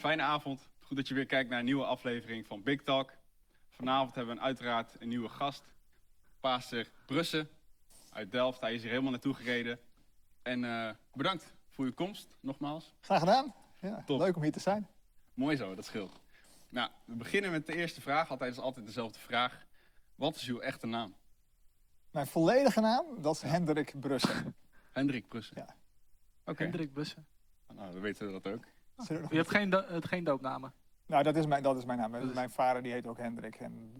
Fijne avond. Goed dat je weer kijkt naar een nieuwe aflevering van Big Talk. Vanavond hebben we uiteraard een nieuwe gast. Pastor Brussen uit Delft. Hij is hier helemaal naartoe gereden. En eh, bedankt voor uw komst, nogmaals. Graag gedaan. Ja, Top. leuk om hier te zijn. Mooi zo, dat scheelt. Nou, we beginnen met de eerste vraag. Altijd is altijd dezelfde vraag. Wat is uw echte naam? Mijn volledige naam, dat is Hendrik Brussen. Hendrik Brussen. Ja. Oké, Hendrik Bussen. nou, dan weten we dat ook. Je hebt geen, do- het geen doopnamen. Nou, dat is mijn, dat is mijn naam. Dus- Mijn vader die heet ook Hendrik. En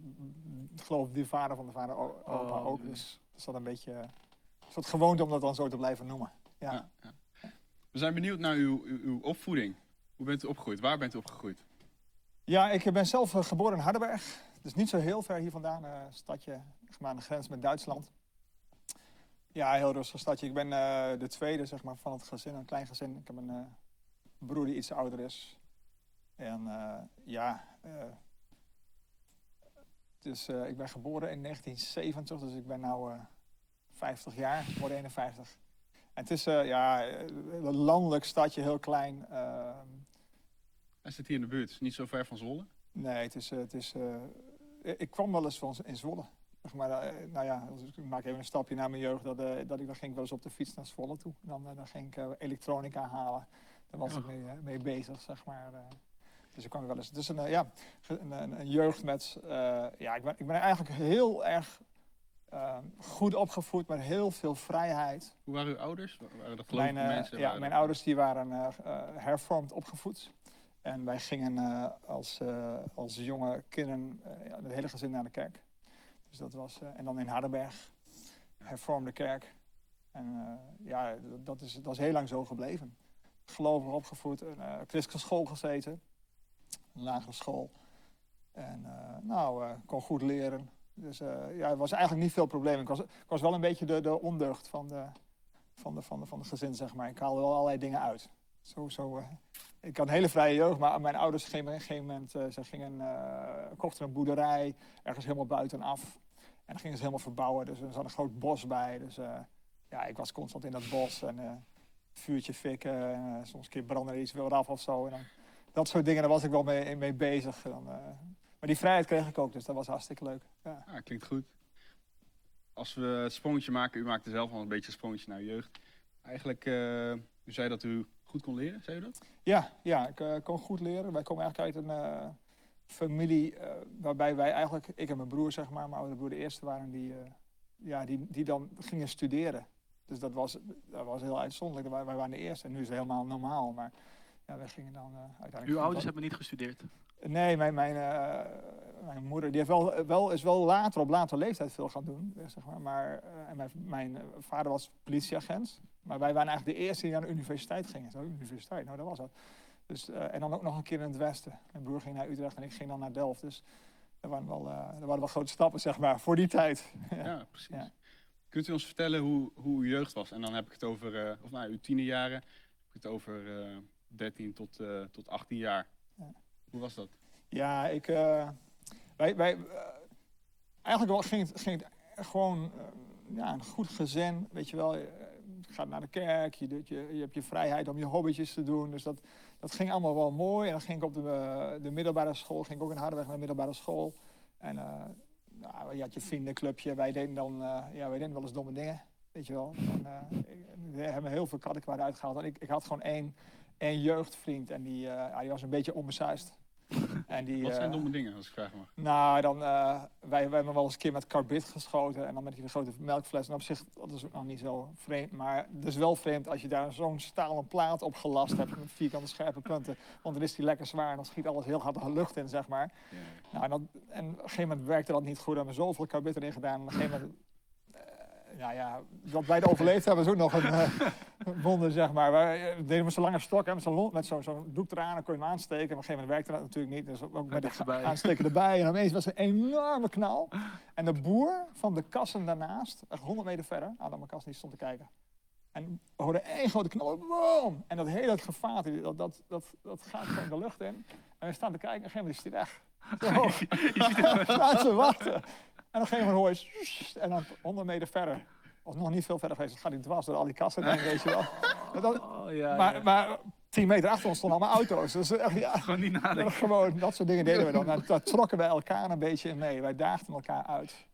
ik geloof die vader van de vader o- opa Oh, ook. dus. Dus dat is dat een beetje een soort gewoonte om dat dan zo te blijven noemen. Ja. Ja, ja. We zijn benieuwd naar uw, uw, uw opvoeding. Hoe bent u opgegroeid? Waar bent u opgegroeid? Ja, ik ben zelf eh, geboren in Hardenberg. Dus niet zo heel ver hier vandaan. eh, Een stadje zeg maar, aan de grens met Duitsland. Ja, een heel rustig stadje. Ik ben eh, de tweede zeg maar, van het gezin, een klein gezin. Ik heb een eh, broer die iets ouder is. En eh, ja, eh, dus eh, ik ben geboren in 1970, dus ik ben nu 50 jaar, word 51. En het is ja, een landelijk stadje, heel klein. ehm, Hij zit hier in de buurt, niet zo ver van Zwolle. Nee, het is. Het is ik kwam wel eens van in Zwolle. Zeg maar, nou ja, ik maak even een stapje naar mijn jeugd. Dat, dat ik, dan ging ik wel eens op de fiets naar Zwolle toe. Dan, dan ging ik elektronica halen. Daar was ik mee, eh, mee bezig, zeg maar. eh. dus ik kwam wel eens. Het is een, eh, ja, een, een, een jeugd met. ja, ik ben, ik ben eigenlijk heel erg eh, goed opgevoed met heel veel vrijheid. Hoe waren uw ouders? Wa- Waren dat Mijn, mensen? ja, Waren mijn ouders die waren hervormd opgevoed. En wij gingen als, als jonge kinderen, het hele gezin naar de kerk. Dus dat was, en dan in Hardenberg, hervormde kerk. En ja, dat is, dat is heel lang zo gebleven. Gelovig opgevoed, een uh, christelijke school gezeten, een lagere school. En eh, nou, eh, kon goed leren. Dus eh, ja, er was eigenlijk niet veel probleem. Ik was, was wel een beetje de, de ondeugd van de, van, de, van, de, gezin, zeg maar. Ik haalde wel allerlei dingen uit. Zo, zo, eh, ik had een hele vrije jeugd, maar mijn ouders gingen op een gegeven moment, eh, ze gingen, eh, kochten een boerderij, ergens helemaal buitenaf. En dan gingen ze helemaal verbouwen, dus er zat een groot bos bij. Dus eh, ja, ik was constant in dat bos en eh, vuurtje fikken, en, eh, soms een keer brandde er iets wel af of zo. En dan, dat soort dingen, daar was ik wel mee, mee bezig. Dan, eh, maar die vrijheid kreeg ik ook, dus dat was hartstikke leuk. Ja. Ja, klinkt goed. Als we het sprongetje maken, u maakte zelf al een beetje een sprongetje naar jeugd. Eigenlijk, eh, u zei dat u goed kon leren, zei u dat? Ja, ja ik kon goed leren. Wij komen eigenlijk uit een familie waarbij wij eigenlijk, ik en mijn broer zeg maar, mijn oudere broer de eerste waren die, ja, die, die dan gingen studeren. Dus dat was, dat was heel uitzonderlijk. Wij, wij waren de eerste en nu is het helemaal normaal. Maar ja, wij gingen dan eh, uiteindelijk... Uw ouders hebben niet gestudeerd. Nee, mijn, mijn, eh, mijn moeder die heeft wel, wel, is wel later op later leeftijd veel gaan doen. Zeg maar. Maar, eh, en mijn, mijn vader was politieagent. Maar wij waren eigenlijk de eerste die naar de universiteit gingen. Zo, universiteit, nou dat was dat. Dus, en dan ook nog een keer in het westen. Mijn broer ging naar Utrecht en ik ging dan naar Delft. Dus er waren wel, er waren wel grote stappen, zeg maar, voor die tijd. Ja, precies. Ja. Kunt u ons vertellen hoe, hoe uw jeugd was? En dan heb ik het over, eh, of nou, uw tienerjaren. Heb ik het over eh 13 tot, eh, tot 18 jaar. Ja. Hoe was dat? Ja, ik. eh, wij, wij, eh, eigenlijk ging het, ging het gewoon eh, ja, een goed gezin. Weet je wel, je eh, gaat naar de kerk, je, doet je, je hebt je vrijheid om je hobbytjes te doen. Dus dat, dat ging allemaal wel mooi. En dan ging ik op de, eh, de middelbare school, ging ik ook in Harderweg naar de middelbare school. En eh, nou, je had je vriendenclubje, wij deden dan eh, ja, wij deden wel eens domme dingen. Weet je wel. Eh, we hebben heel veel kattenkwaad uitgehaald. En ik, ik had gewoon één, één jeugdvriend en die, eh, die was een beetje onbesuist. En die, Wat zijn eh, domme dingen, als ik vragen mag? nou, dan, eh, wij, wij hebben wel eens een keer met carbid geschoten en dan met die grote melkfles. En op zich, dat is ook nog niet zo vreemd, maar het is wel vreemd als je daar zo'n stalen plaat op gelast hebt met vierkante scherpe punten. Want dan is die lekker zwaar en dan schiet alles heel hard de lucht in, zeg maar. Ja. Nou, en, en op een gegeven moment werkte dat niet goed. We hebben zoveel carbid erin gedaan. En op een gegeven moment, nou ja, dat wij het overleefd hebben is ook nog een een wonder, zeg maar. Wij eh, deden met zo'n lange stok, hè, met zo'n zo'n zo'n doek eraan, dan kon je hem aansteken. En op een gegeven moment werkte dat natuurlijk niet. Dus ook met erbij. aansteken erbij. En ineens was er een enorme knal. En de boer van de kassen daarnaast, echt 100 meter verder, aan mijn kast, die stond te kijken. En we hoorden één grote knal, boom! En dat hele gevaar, dat, dat, dat, dat gaat gewoon de lucht in. En we staan te kijken en op een gegeven moment is hij weg. Zo, staan ze wachten. En op een gegeven moment hoor je, en dan 100 meter verder, of nog niet veel verder geweest, dan gaat hij dwars door al die kassen heen, weet je wel. Dat- Oh, ja, maar, ja. maar tien meter achter ons stonden allemaal auto's. Dus echt, ja, Gewoon niet dat, nadenken. gewoon, dat soort dingen deden we dan. En daar trokken wij elkaar een beetje in mee. Wij daagden elkaar uit.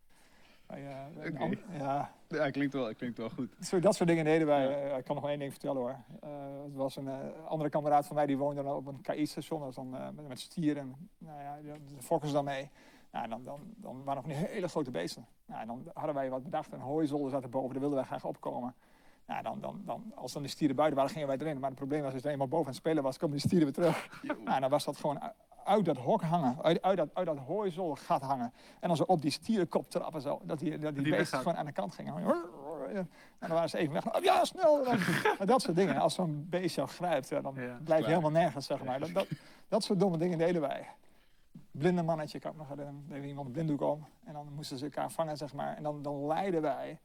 Wij, eh, wij- Oké. ja, Ja, klinkt wel, klinkt wel goed. zo, dat soort dingen deden wij. Eh, ik kan nog één ding vertellen hoor. Eh, het was een andere kameraad van mij die woonde dan op een KI-station. Dat was dan met, met stieren. Nou ja, de fokken ze dan mee. Nou, dan, dan, dan waren nog hele grote beesten. Nou, dan hadden wij wat bedacht. Een hooizolder zat erboven, daar wilden wij graag opkomen. Nou, dan, dan, dan, als dan de stieren buiten waren, gingen wij erin. Maar het probleem was, als je eenmaal boven aan het spelen was, komen die stieren weer terug. Nou, dan was dat gewoon uit dat hok hangen, uit, uit dat, uit dat gat hangen. En dan zo op die stierenkop trappen zo, dat die, dat die, Die beesten gewoon aan de kant gingen. En dan waren ze even weg. Oh, ja, snel! Maar dat soort dingen. Als zo'n beest jou grijpt, dan Ja, blijf je helemaal nergens, zeg maar. Dat, dat, dat soort domme dingen deden wij. Blinde mannetje, ik kan me nog herinneren, deed iemand een blinddoek om. En dan moesten ze elkaar vangen, zeg maar. En dan, dan leiden wij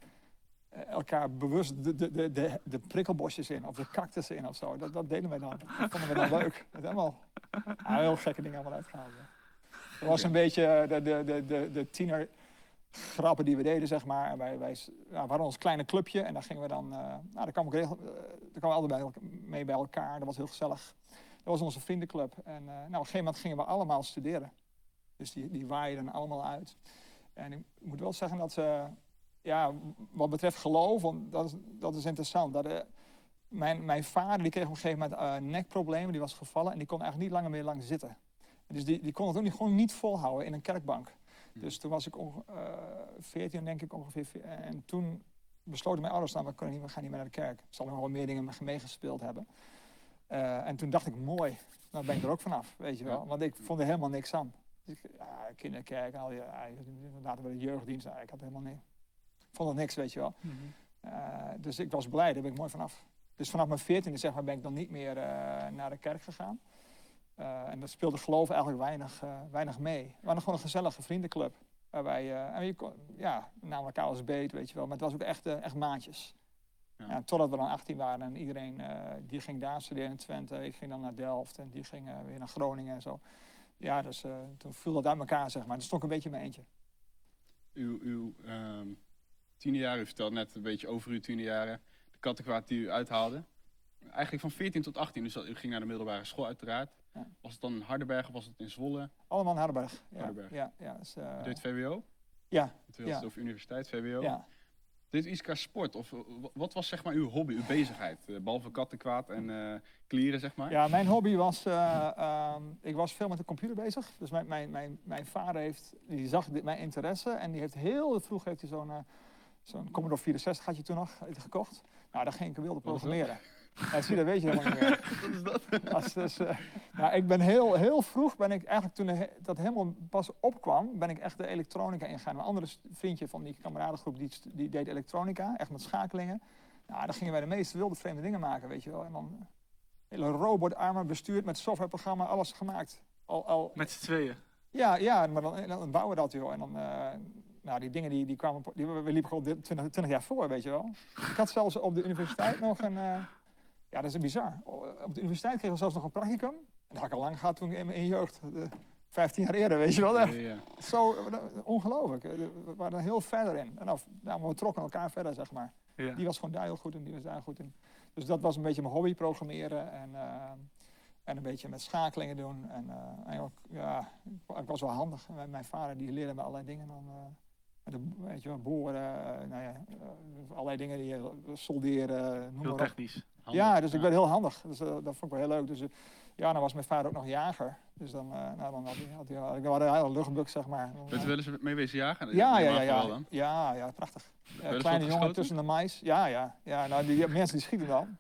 eh, elkaar bewust de, de, de, de, prikkelbosjes in, of de cactussen in of zo. Dat, dat deden wij dan. Dat vonden we dan leuk. Dat helemaal ah, heel gekke dingen allemaal uitgehaald. Dat was een beetje eh, de, de, de, de, de tiener grappen die we deden, zeg maar. En wij, wij, we hadden ons kleine clubje en daar gingen we dan, eh nou, daar kwamen we, regel, eh, daar kwamen we altijd bij, mee bij elkaar. Dat was heel gezellig. Dat was onze vriendenclub. En eh, nou, op een gegeven moment gingen we allemaal studeren. Dus die, die waaiden allemaal uit. En ik moet wel zeggen dat ze, ja, wat betreft geloof, want dat is, dat is interessant. Dat, eh, mijn, mijn vader die kreeg op een gegeven moment eh, nekproblemen, die was gevallen en die kon eigenlijk niet langer meer lang zitten. Dus die, die kon het ook niet, gewoon niet volhouden in een kerkbank. Dus toen was ik eh 14, denk ik ongeveer. ve- En toen besloten mijn ouders, nou, we, kunnen niet, we gaan niet meer naar de kerk. Er zal nog wel meer dingen meegespeeld hebben. Eh, en toen dacht ik, mooi, nou ben ik er ook vanaf, weet je wel. Want ik vond er helemaal niks aan. Dus ik, ja, kinderkerk, en al die, ja, later bij de jeugddienst, nou, ik had helemaal niks. Ik vond het niks, weet je wel. Mhm. Eh, dus ik was blij, daar ben ik mooi vanaf. Dus vanaf mijn veertiende zeg maar, ben ik dan niet meer eh, naar de kerk gegaan. Eh, en dat speelde geloof eigenlijk weinig, weinig mee. We hadden gewoon een gezellige vriendenclub. Waarbij, en je kon, ja, namen elkaar als beet, weet je wel. Maar het was ook echt, echt maatjes. Ja. Ja, totdat we dan 18 waren en iedereen die ging daar studeren in Twente. Ik ging dan naar Delft en die ging weer naar Groningen en zo. Ja, dus toen viel dat uit elkaar, zeg maar. Toen stond ik een beetje in mijn eentje. Uw, uw ehm tienerjaren, u vertelt net een beetje over uw tienerjaren. De kattenkwaad die u uithaalde. Eigenlijk van 14 tot 18, dus dat- u ging naar de middelbare school uiteraard. Ja. Was het dan in Hardenberg of was het in Zwolle? Allemaal in Hardenberg. Ja, Hardenberg. Ja, ja, dus, eh, U deed VWO? ja, Het Ja. of universiteit, VWO? ja. Deed u iets qua sport? Of eh, wa- wat was zeg maar uw hobby, uw bezigheid? Eh, behalve kattenkwaad en klieren, zeg maar? Ja, mijn hobby was, eh, ehm, ik was veel met de computer bezig. Dus mijn, mijn, mijn, mijn vader heeft, die zag dit, mijn interesse en die heeft heel vroeg heeft hij zo'n zo'n Commodore 64 had je toen nog gekocht. Nou, daar ging ik wilde is programmeren. Ja, zie, dat weet je helemaal niet meer. Wat is dat? Als, dus, eh, nou, ik ben heel, heel vroeg, ben ik eigenlijk toen dat helemaal pas opkwam, ben ik echt de elektronica ingegaan. Een andere vriendje van die kameradengroep, die, die deed elektronica, echt met schakelingen. Nou, dan gingen wij de meest wilde vreemde dingen maken, weet je wel. En dan eh, hele robotarmen bestuurd met softwareprogramma, alles gemaakt. Al, al, Met z'n tweeën. ja, ja, maar dan, dan bouwen we dat, joh. En dan, eh, nou, die dingen die, die kwamen, die, we liepen gewoon 20, 20 jaar voor, weet je wel. Ik had zelfs op de universiteit nog een, ja, dat is bizar. Op de universiteit kregen we zelfs nog een practicum. En dat had ik al lang gehad toen in, in jeugd. eh, 15 jaar eerder, weet je wel. Ja, ja. Zo, eh, ongelooflijk. Eh, We waren er heel verder in. En nou, nou, we trokken elkaar verder, zeg maar. Ja. Die was gewoon daar heel goed in, die was daar goed in. Dus dat was een beetje mijn hobby, programmeren en, eh, en een beetje met schakelingen doen. En eh, eigenlijk, ja, ik, ik was wel handig. Mijn vader die leerde me allerlei dingen dan. eh, met de, weet je wel, boren, eh, nou ja, eh, allerlei dingen die eh, solderen, noem Heel maar op. Handig. Ja, dus ik werd heel handig. Dus eh, dat vond ik wel heel leuk. Dus eh, ja, dan was mijn vader ook nog jager. Dus dan, eh, nou, dan had hij, had hij, had ik had een hele luchtbuk, zeg maar. Bent u wel eens mee wezen jagen? ja, ja, ja, ja. Ja, ja, prachtig. Kleine jongen tussen de mais. Ja, ja. ja nou, die, mensen die schieten dan.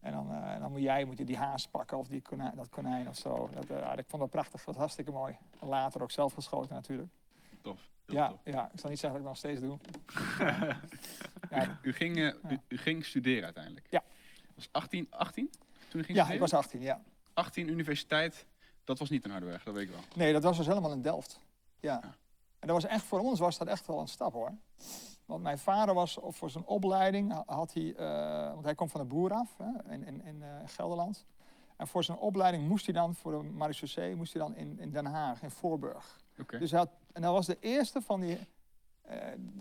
En dan, dan moet jij moet je die haas pakken of die konijn, dat konijn of zo. Dat, ik vond dat prachtig. Dat was hartstikke mooi. Later ook zelf geschoten natuurlijk. Tof. Ja, tof. ja, ik zal niet zeggen dat ik nog steeds doe. ja, U, ging, u, u ging studeren uiteindelijk? Ja. Was 18, 18 toen ging ja, studeren? ik was 18, ja. 18 universiteit, dat was niet in Hardenberg, dat weet ik wel. Nee, dat was dus helemaal in Delft. Ja. Ja. En dat was echt, voor ons was dat echt wel een stap hoor. Want mijn vader was voor zijn opleiding, ha- had hij, eh, want hij komt van de boer af hè, in, in, in eh, Gelderland. En voor zijn opleiding moest hij dan, voor de marechaussee, moest hij dan in, in Den Haag, in Voorburg. Oké. Dus hij had, en dat was de eerste van, die,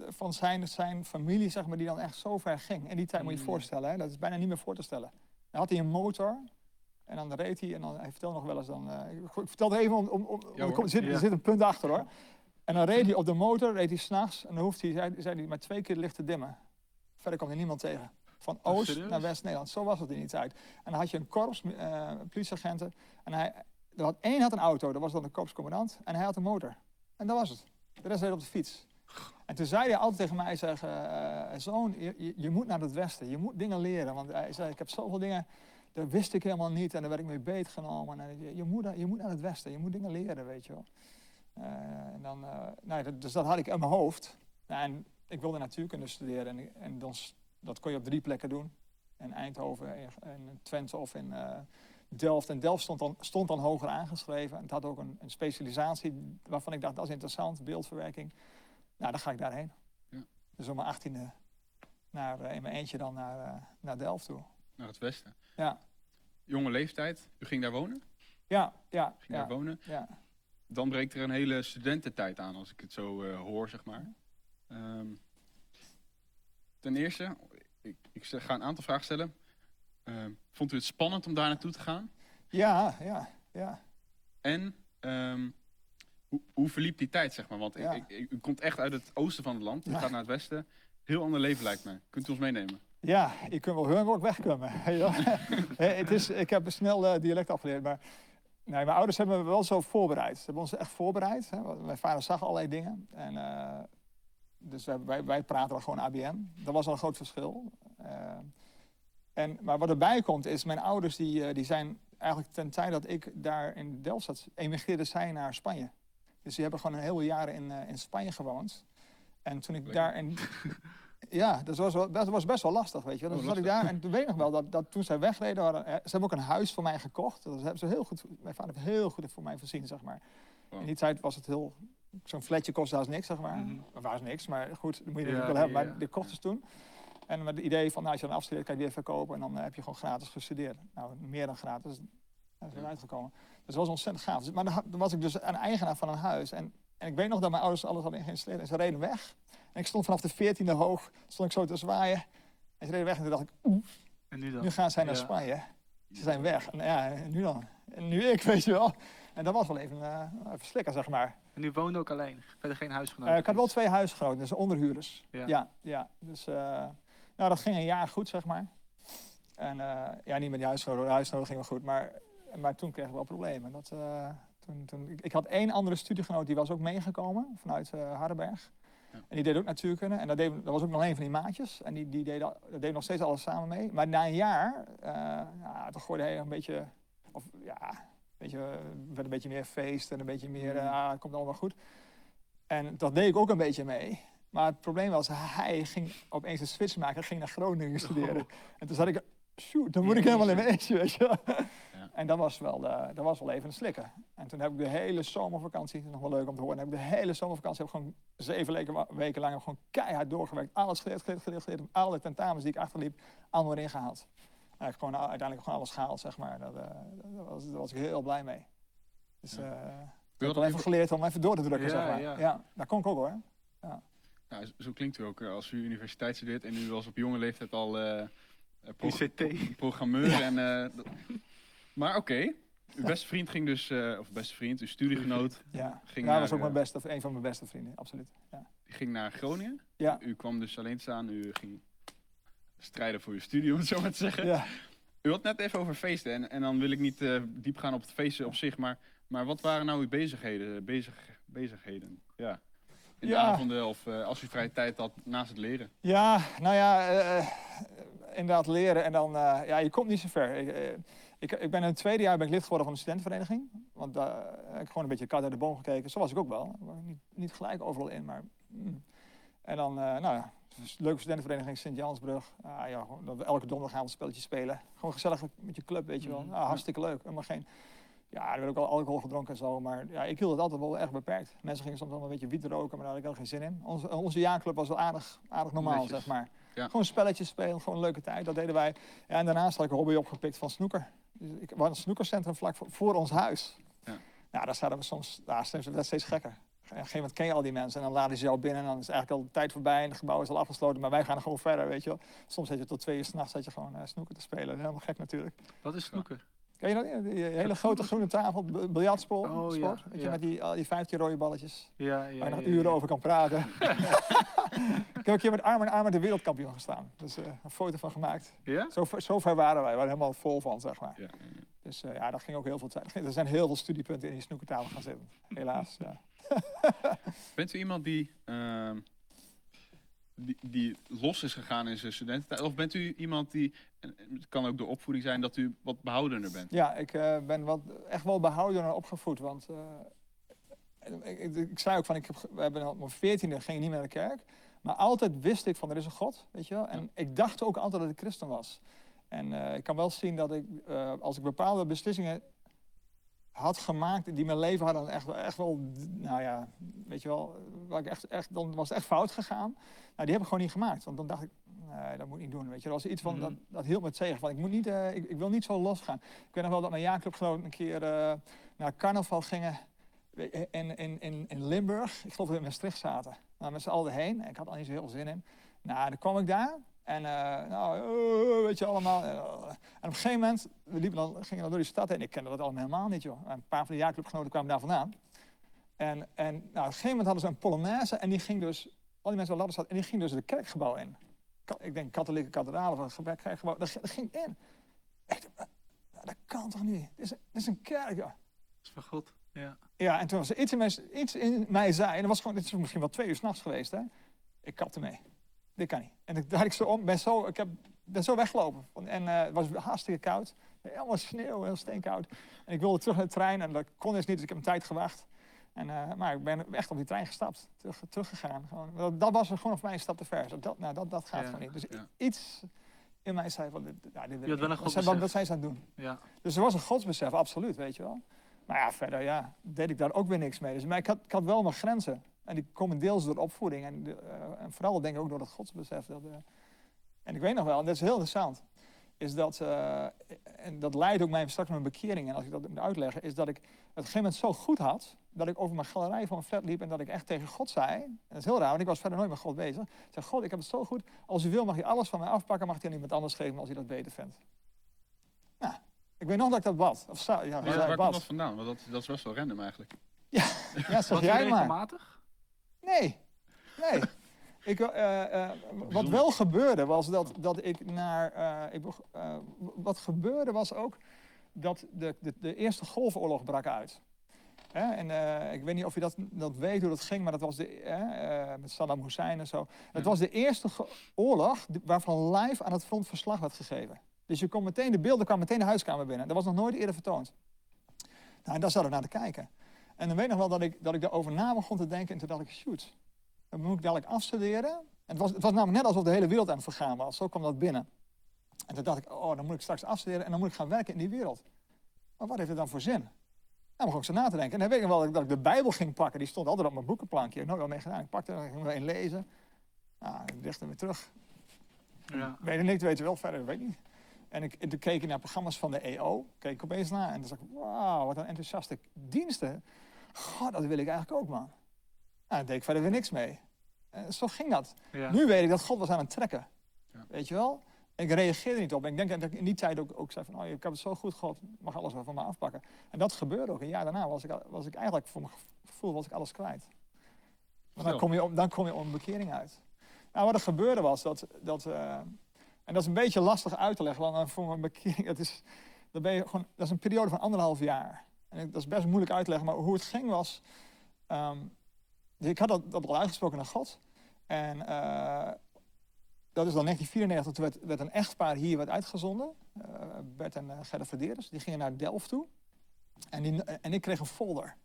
van zijn, zijn familie, zeg maar, die dan echt zo ver ging. In die tijd moet je je Mm. voorstellen, hè, dat is bijna niet meer voor te stellen. Dan had hij een motor En dan reed hij en dan, hij vertelde nog wel eens dan... eh, ik, vertel het even om... om, om Ja, er, zit, er zit een punt achter hoor. En dan reed hij op de motor, reed hij s'nachts. En dan hoeft hij, zei, zei hij, maar twee keer licht te dimmen. Verder kwam hij niemand tegen. Van Oh, Oost naar West-Nederland. Zo was het in die tijd. En dan had je een korps, eh, politieagenten. En hij, er had, één had een auto, dat was dan de korpscommandant. En hij had een motor. En dat was het. De rest reed op de fiets. En toen zei hij altijd tegen mij, zeg, eh, zoon, je, je, moet naar het westen. Je moet dingen leren. Want hij zei, ik heb zoveel dingen, dat wist ik helemaal niet. En daar werd ik mee beetgenomen. En je, moet, je moet naar het westen. Je moet dingen leren, weet je wel. Eh, en dan, eh, nou, dus dat had ik in mijn hoofd. Nou, en ik wilde natuurkunde studeren. En, en dan, dat kon je op drie plekken doen. In Eindhoven, in, Twente of in Delft. En Delft stond dan, stond dan hoger aangeschreven. En het had ook een, een specialisatie waarvan ik dacht, dat is interessant, beeldverwerking. Nou, dan ga ik daarheen. Ja. Dus om mijn achttiende naar, eh, in mijn eentje dan naar, eh, naar Delft toe. Naar het westen. Ja, Jonge leeftijd. U ging daar wonen? ja, ja. Ging ja, daar wonen. ja. Dan breekt er een hele studententijd aan, als ik het zo eh, hoor, zeg maar. Ehm, ten eerste, ik, ik ga een aantal vragen stellen. Ehm, vond u het spannend om daar naartoe te gaan? Ja, ja, ja. En ehm, hoe, hoe verliep die tijd, zeg maar? Want ik- Ja. ik, ik- u komt echt uit het oosten van het land. U Ja. gaat naar het westen. Heel ander leven lijkt me. Kunt u ons meenemen? Ja, je kunt wel waar ik wegkomen. Het is, ik heb snel eh, dialect afgeleerd, maar nee, mijn ouders hebben me wel zo voorbereid. Ze hebben ons echt voorbereid. Hè. Mijn vader zag allerlei dingen. En, eh, dus wij, wij, wij praten dan gewoon ABN. Dat was al een groot verschil. Eh, en, maar wat erbij komt is, mijn ouders die, die zijn eigenlijk ten tijd dat ik daar in Delft zat, emigreerden zij naar Spanje. Dus die hebben gewoon een hele jaren in, eh, in Spanje gewoond. En toen ik Lekker. daar in, ja, dat was, wel, dat was best wel lastig, weet je. wel. Oh, Dus zat ik daar en toen weet ik nog wel dat, dat toen zij wegreden, eh, ze hebben ook een huis voor mij gekocht. Dat hebben ze heel goed, mijn vader heeft heel goed voor mij voorzien, zeg maar. Wow. In die tijd was het heel, zo'n flatje kostte als niks, zeg maar. Of was niks, maar goed, dat moet je Ja, natuurlijk wel hebben. ja, Maar die kochten ze toen. En met het idee van, nou, als je dan afstudeert, kan je weer verkopen en dan eh, heb je gewoon gratis gestudeerd. Nou, meer dan gratis. Dat is Ja. uitgekomen. Dat was ontzettend gaaf. Dus- Maar dan, was ik dus een eigenaar van een huis. En, en ik weet nog dat mijn ouders alles hadden geïnstalleerd. En ze reden weg. En ik stond vanaf de 14e hoog, stond ik zo te zwaaien. En ze reden weg en toen dacht ik, oeh, En nu dan? nu gaan zij naar Ja. Spanje. Ze zijn weg. En ja, en nu dan? En nu ik, weet je wel. En dat was wel even, eh even slikken, zeg maar. En nu woonde ook alleen? Verder geen huisgenoot? Eh, ik had wel twee huisgenoten, dus onderhuurders. Ja. Ja, ja. Dus eh, nou, dat ging een jaar goed, zeg maar. En eh, ja, niet met die huisgenoten, de huisgenoten ging wel goed, maar, maar toen kreeg ik wel problemen. Dat, eh, toen, toen, ik, ik had één andere studiegenoot, die was ook meegekomen vanuit eh Hardenberg. Ja. En die deed ook natuurkunde. En dat, deed, dat was ook nog een van die maatjes. En die, die deed, dat deed nog steeds alles samen mee. Maar na een jaar, eh ja, toen gooide hij een beetje, of ja, weet je, werd een beetje meer feest en een beetje meer, Mhm. ah, het komt allemaal goed. En dat deed ik ook een beetje mee. Maar het probleem was, hij ging opeens een switch maken, ging naar Groningen studeren. En toen zat ik, shoot, dan moet ik helemaal in mijn eentje, weet je. En dat was, wel, eh, dat was wel even een slikken. En toen heb ik de hele zomervakantie, nog wel leuk om te horen, heb ik de hele zomervakantie heb ik gewoon zeven weken, weken lang gewoon keihard doorgewerkt. Alles geleerd, geleerd, geleerd, geleerd. Alle tentamens die ik achterliep, allemaal erin gehaald. En ik gewoon, uiteindelijk gewoon alles gehaald, zeg maar. Dat, eh, daar, was, daar was ik heel blij mee. Dus Ja. eh, U ik heb wel even geleerd om even door te drukken, Ja, zeg maar. ja. Ja. dat kon ik ook hoor. Ja, zo- zo klinkt u ook eh, als u universiteit studeert en u was op jonge leeftijd al eh, eh, ICT. programmeur. en, eh, maar oké, uw beste vriend ging dus, eh, of beste vriend, uw studiegenoot, Ja, Ging ja naar, was ook eh, mijn beste, een van mijn beste vrienden, absoluut. Ja. die ging naar Groningen. Ja. U kwam dus alleen te staan, u ging strijden voor uw studie, om het zo maar te zeggen. Ja. U had net even over feesten en, en dan wil ik niet eh, diep gaan op het feesten op zich, maar, maar wat waren nou uw bezigheden? Bezig, bezigheden? Ja. In de Ja. avonden of eh, als u vrije tijd had naast het leren? Ja, nou ja, eh, inderdaad leren en dan, eh, ja, je komt niet zo ver. Ik, eh, ik, ik ben in het tweede jaar ben ik lid geworden van de studentenvereniging. Want daar heb ik gewoon een beetje kat uit de boom gekeken. Zo was ik ook wel. Niet, niet gelijk overal in, maar... mm. En dan, eh, nou ja, dus leuke studentenvereniging Sint-Jansbrug. Ah, ja, gewoon, elke donderdag gaan we een spelletje spelen. Gewoon gezellig met je club, weet je wel. Mhm. Ah, hartstikke leuk. Helemaal geen... Ja, er werd ook al alcohol gedronken en zo, maar ja, ik hield het altijd wel erg beperkt. Mensen gingen soms wel een beetje wiet roken, maar daar had ik helemaal geen zin in. Onze, onze jaarclub was wel aardig, aardig normaal, Netjes. zeg maar. Ja. Gewoon spelletjes spelen, gewoon een leuke tijd. Dat deden wij. Ja, en daarnaast had ik een hobby opgepikt van snoeker. Dus ik was een snoekercentrum vlak voor, voor ons huis. Ja. Ja, daar zaten we soms, daar steeds, werd steeds gekker. Op een gegeven moment ken je al die mensen en dan laden ze jou binnen en dan is eigenlijk al de tijd voorbij en het gebouw is al afgesloten, maar wij gaan er gewoon verder, weet je wel. Soms zit je tot twee uur s'nachts gewoon eh, snoeker te spelen. Helemaal gek natuurlijk. Wat is snoeker? Ken je dat? Die hele grote groene tafel, b- biljartspel, Oh, ja, sport. Weet je, ja. met die, al die 15 rode balletjes. Ja, ja, waar je nog ja, uren ja. over kan praten. ik heb een keer met arm in arm met de wereldkampioen gestaan. Dus eh, een foto van gemaakt. Ja? Zo, ver- zo ver waren wij. We waren helemaal vol van, zeg maar. Ja. Dus eh, ja, daar ging ook heel veel tijd. Er zijn heel veel studiepunten in die snoekertafel gaan zitten. Helaas, ja. Bent u iemand die, ehm, die, die los is gegaan in zijn studententijd? Of bent u iemand die, het kan ook door opvoeding zijn, dat u wat behoudener bent? Ja, ik eh, ben wat, echt wel behouden en opgevoed. Want ik, ik, ik zei ook van, ik heb, we hebben op mijn veertiende ging ik niet meer naar de kerk. Maar altijd wist ik van, er is een God, weet je wel. En ik dacht ook altijd dat ik christen was. En eh, ik kan wel zien dat ik, eh, als ik bepaalde beslissingen had gemaakt die mijn leven hadden echt, wel- echt wel, nou ja, weet je wel, waar ik echt, echt, dan was het echt fout gegaan. Nou, die heb ik gewoon niet gemaakt. Want dan dacht ik, nee, dat moet ik niet doen. Weet je, wel. dat was iets van, Mhm. dat, dat hield me tegen. Van, ik, moet niet, eh, ik, ik wil niet zo losgaan. Ik weet nog wel dat mijn jaarclubgenoten een keer naar carnaval gingen in, in, in, in Limburg. Ik geloof dat we in Maastricht zaten. Nou, met z'n allen heen. Ik had al niet zo heel veel zin in. Nou, dan kwam ik daar. En eh, nou, eh, weet je allemaal. eh, en op een gegeven moment, we liepen dan, gingen dan door die stad heen. Ik kende dat allemaal helemaal niet, joh. En een paar van de jaarclubgenoten kwamen daar vandaan. En, en nou, op een gegeven moment hadden ze een Polonaise. En die ging dus, al die mensen op Ladderstad, en die ging dus het kerkgebouw in. Ik denk katholieke kathedraal of een kerkgebouw. Ging- daar ging in. Ik dacht, nou, dat kan toch niet? Dit is, dit is een kerk, joh. Dat is van God. Ja. Ja, en toen was er iets in mij, iets in mij zei, en dat was gewoon, dit is misschien wel twee uur s'nachts geweest, hè. Ik kapte mee. Dit kan niet. En ik draai ik zo om, ben zo, ik heb, ben zo weggelopen. En eh, het was hartstikke koud. Helemaal sneeuw, heel steenkoud. En ik wilde terug naar de trein en dat kon dus niet, dus ik heb een tijd gewacht. En, eh, maar ik ben echt op die trein gestapt, terug, teruggegaan. Gewoon, dat, dat was gewoon voor mij een stap te ver. Dat, dat, nou, dat, dat gaat Ja, gewoon niet. Dus ja. iets in mij zei van, dit, ja, dit wat zijn ze aan het doen? Ja. Dus er was een godsbesef, absoluut, weet je wel. Maar ja, verder ja, deed ik daar ook weer niks mee. Dus, maar ik had, had wel mijn grenzen. En die komen deels door opvoeding. En, eh, en vooral denk ik ook door het godsbesef. Dat, eh, en ik weet nog wel, en dat is heel interessant. Is dat, eh, en dat leidt ook mij straks mijn bekering. En als ik dat moet uitleggen, is dat ik het gegeven moment zo goed had. Dat ik over mijn galerij van mijn flat liep en dat ik echt tegen God zei. En dat is heel raar, want ik was verder nooit met God bezig. Ik zei, God, ik heb het zo goed. Als u wil mag je alles van mij afpakken, mag je aan iemand anders geven als u dat beter vindt. Ik weet nog dat ik dat bad. Of sta, ja, Waar, zei, waar komt bad. dat vandaan? Want dat, dat is best wel random eigenlijk. Ja, zeg Was jij maar. regelmatig? Nee, nee. Ik, eh, eh, wat wel gebeurde was dat, dat ik naar. eh, ik, eh, wat gebeurde was ook dat de, de, de Eerste Golfoorlog brak uit. Hè, en eh, ik weet niet of je dat, dat weet hoe dat ging, maar dat was de, eh, eh, met Saddam Hussein en zo. Het Ja. was de eerste oorlog die- waarvan live aan het front verslag werd gegeven. Dus je kon meteen, de beelden kwamen meteen de huiskamer binnen. Dat was nog nooit eerder vertoond. Nou, en daar zat ik naar te kijken. En dan weet ik nog wel dat ik, dat ik daarover na begon te denken. En toen dacht ik, shoot, dan moet ik dadelijk afstuderen. En het was, het was namelijk net alsof de hele wereld aan het vergaan was. Zo kwam dat binnen. En toen dacht ik, oh, dan moet ik straks afstuderen en dan moet ik gaan werken in die wereld. Maar wat heeft het dan voor zin? Nou, begon ik zo na te denken. En dan weet ik nog wel dat ik- dat ik de Bijbel ging pakken. Die stond altijd op mijn boekenplankje. Ik heb nooit wel mee gedaan. Ik pakte en ging er een lezen. Nou, ik hem weer terug. Ja. Weet je niks, weet je wel, verder weet ik niet. En ik, en toen keek ik naar programma's van de EO, keek ik opeens naar en toen dacht ik, wauw, wat een enthousiaste diensten. God, dat wil ik eigenlijk ook, man. Nou, daar deed ik verder weer niks mee. En zo ging dat. Ja. Nu weet ik dat God was aan het trekken. Ja. Weet je wel? Ik reageerde niet op. En ik denk dat ik in die tijd ook, ook zei van, oh, ik heb het zo goed, God mag alles wel van me afpakken. En dat gebeurde ook. Een jaar daarna was ik, was ik eigenlijk, voor mijn gevoel, was ik alles kwijt. Maar dan kom je op, dan kom je een bekering uit. Nou, wat er gebeurde was dat, dat eh, en dat is een beetje lastig uit te leggen, want voor mijn bekering, dat is, dan ben je gewoon, dat is een periode van anderhalf jaar. En dat is best moeilijk uit te leggen, maar hoe het ging was, ehm, ik had dat, dat al uitgesproken naar God. En eh, dat is dan 1994, toen werd, werd een echtpaar hier werd uitgezonden. eh, Bert en uh, Gerda Verderes. Die gingen naar Delft toe. En, en ik kreeg een folder.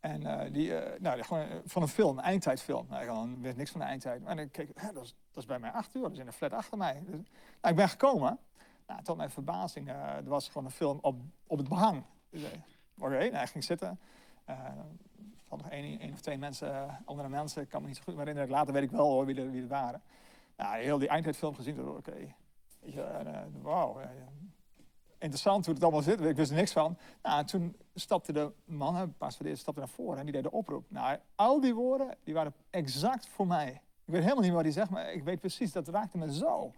En eh, die, eh, nou, gewoon, eh, van een film, een eindtijdfilm. Nou, weet niks van de eindtijd. En ik keek, dat, is, dat is bij mij acht uur, dat is in een flat achter mij. Dus, nou, ik ben gekomen. Nou, tot mijn verbazing, eh, er was gewoon een film op, op het behang. Dus, Oké, ik ging zitten. Hadden nog één, één of twee mensen, andere mensen, ik kan me niet zo goed herinneren. Later weet ik wel hoor, wie er, wie waren. Nou, heel die eindtijdfilm gezien, oké. Eh, Wauw, interessant hoe het allemaal zit. Ik wist er niks van. Nou, en toen stapte de man, hè, Paas van stapte naar voren en die deed de oproep. Nou, al die woorden, die waren exact voor mij. Ik weet helemaal niet wat hij zegt, maar ik weet precies, dat raakte me zo.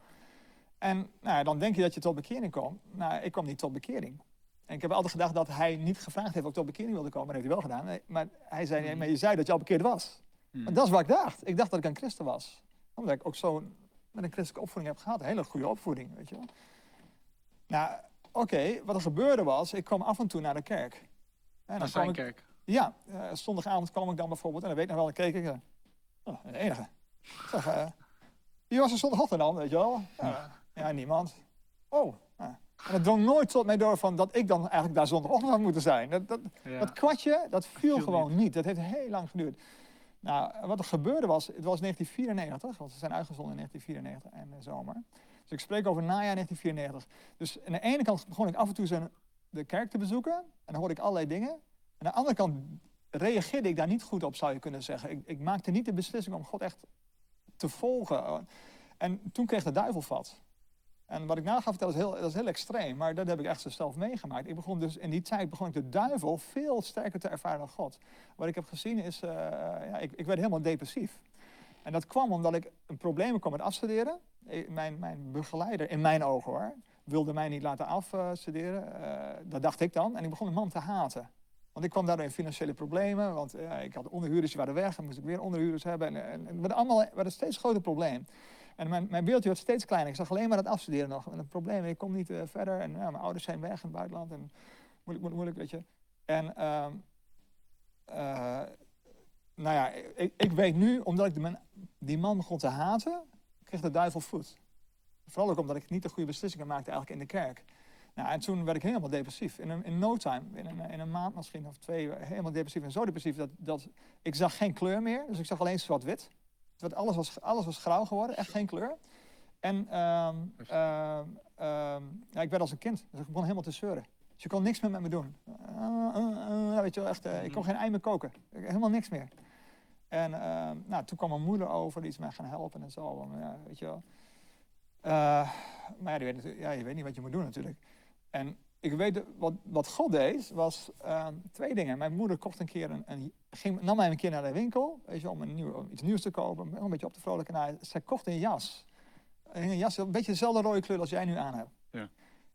En nou, dan denk je dat je tot bekering komt. Nou, ik kwam niet tot bekering. En ik heb altijd gedacht dat hij niet gevraagd heeft of ik tot bekering wilde komen. Dat heeft hij wel gedaan. Maar hij zei, nee, maar je zei dat je al bekeerd was. Maar dat is wat ik dacht. Ik dacht dat ik een christen was. Omdat ik ook zo met een christelijke opvoeding heb gehad. Een hele goede opvoeding, weet je wel. Nou, oké, wat er gebeurde was, ik kwam af en toe naar de kerk. En Naar kwam zijn ik- kerk. Ja, eh, zondagavond kwam ik dan bijvoorbeeld, en dan weet ik nog wel, dan keek ik, eh, oh, de enige. Zeg, eh, wie was er zondagochtend dan, weet je wel? Ja, ja, niemand. Oh. En het drong nooit tot mij door van dat ik dan eigenlijk daar zondagochtend had moeten zijn. Dat, dat, Ja. dat kwartje, dat viel, viel gewoon niet. Dat heeft heel lang geduurd. Nou, wat er gebeurde was, het was 1994, want ze zijn uitgezonden in 1994 en de zomer. Dus ik spreek over najaar 1994. Dus aan de ene kant begon ik af en toe zijn, de kerk te bezoeken en dan hoorde ik allerlei dingen. Aan de andere kant reageerde ik daar niet goed op, zou je kunnen zeggen. Ik, ik maakte niet de beslissing om God echt te volgen. En toen kreeg de duivel vat. En wat ik nou ga vertellen is heel, dat is heel extreem, maar dat heb ik echt zelf meegemaakt. Ik begon dus in die tijd begon ik de duivel veel sterker te ervaren dan God. Wat ik heb gezien is, eh, ja, ik, ik werd helemaal depressief. En dat kwam omdat ik een probleem kwam met afstuderen. Ik- Mijn, mijn begeleider, in mijn ogen hoor, wilde mij niet laten afstuderen. Eh, dat dacht ik dan. En ik begon de man te haten. Want ik kwam daardoor in financiële problemen. Want eh, ik had onderhuurders die waren weg. Dan moest ik weer onderhuurders hebben. En, en, en het allemaal werd een steeds groter probleem. En mijn, mijn beeldje werd steeds kleiner. Ik zag alleen maar het afstuderen nog. En het probleem, ik kom niet eh, verder. En ja, mijn ouders zijn weg in het buitenland. En moeilijk, moeilijk, moeilijk, weet je. En ehm, eh, nou ja, ik, ik weet nu, omdat ik de man, die man begon te haten, kreeg de duivel voet. Vooral ook omdat ik niet de goede beslissingen maakte eigenlijk in de kerk. Nou, en toen werd ik helemaal depressief. In, een, in no time, in een, in een maand misschien of twee, helemaal depressief. En zo depressief dat, dat ik zag geen kleur meer. Dus ik zag alleen zwart-wit. Alles was, alles was grauw geworden, echt geen kleur. En ehm, ehm, ehm, ja, ik werd als een kind. Dus ik begon helemaal te zeuren. Dus je kon niks meer met me doen. Uh, uh, uh, weet je wel, echt, eh, ik kon geen ei meer koken. Helemaal niks meer. En nou, toen kwam mijn moeder over, die is mij gaan helpen en zo. ja, weet je wel. Eh, maar ja, weet je weet niet wat je moet doen natuurlijk. En ik weet, de- wat, wat God deed, was ehm, twee dingen. Mijn moeder kocht een keer een, een, ging, nam mij een keer naar de winkel, weet je, om, een nieuw, om iets nieuws te kopen, om een beetje op te vrolijken. Nou, zij kocht een jas. Een jas, een beetje dezelfde rode kleur als jij nu aan hebt. Ja.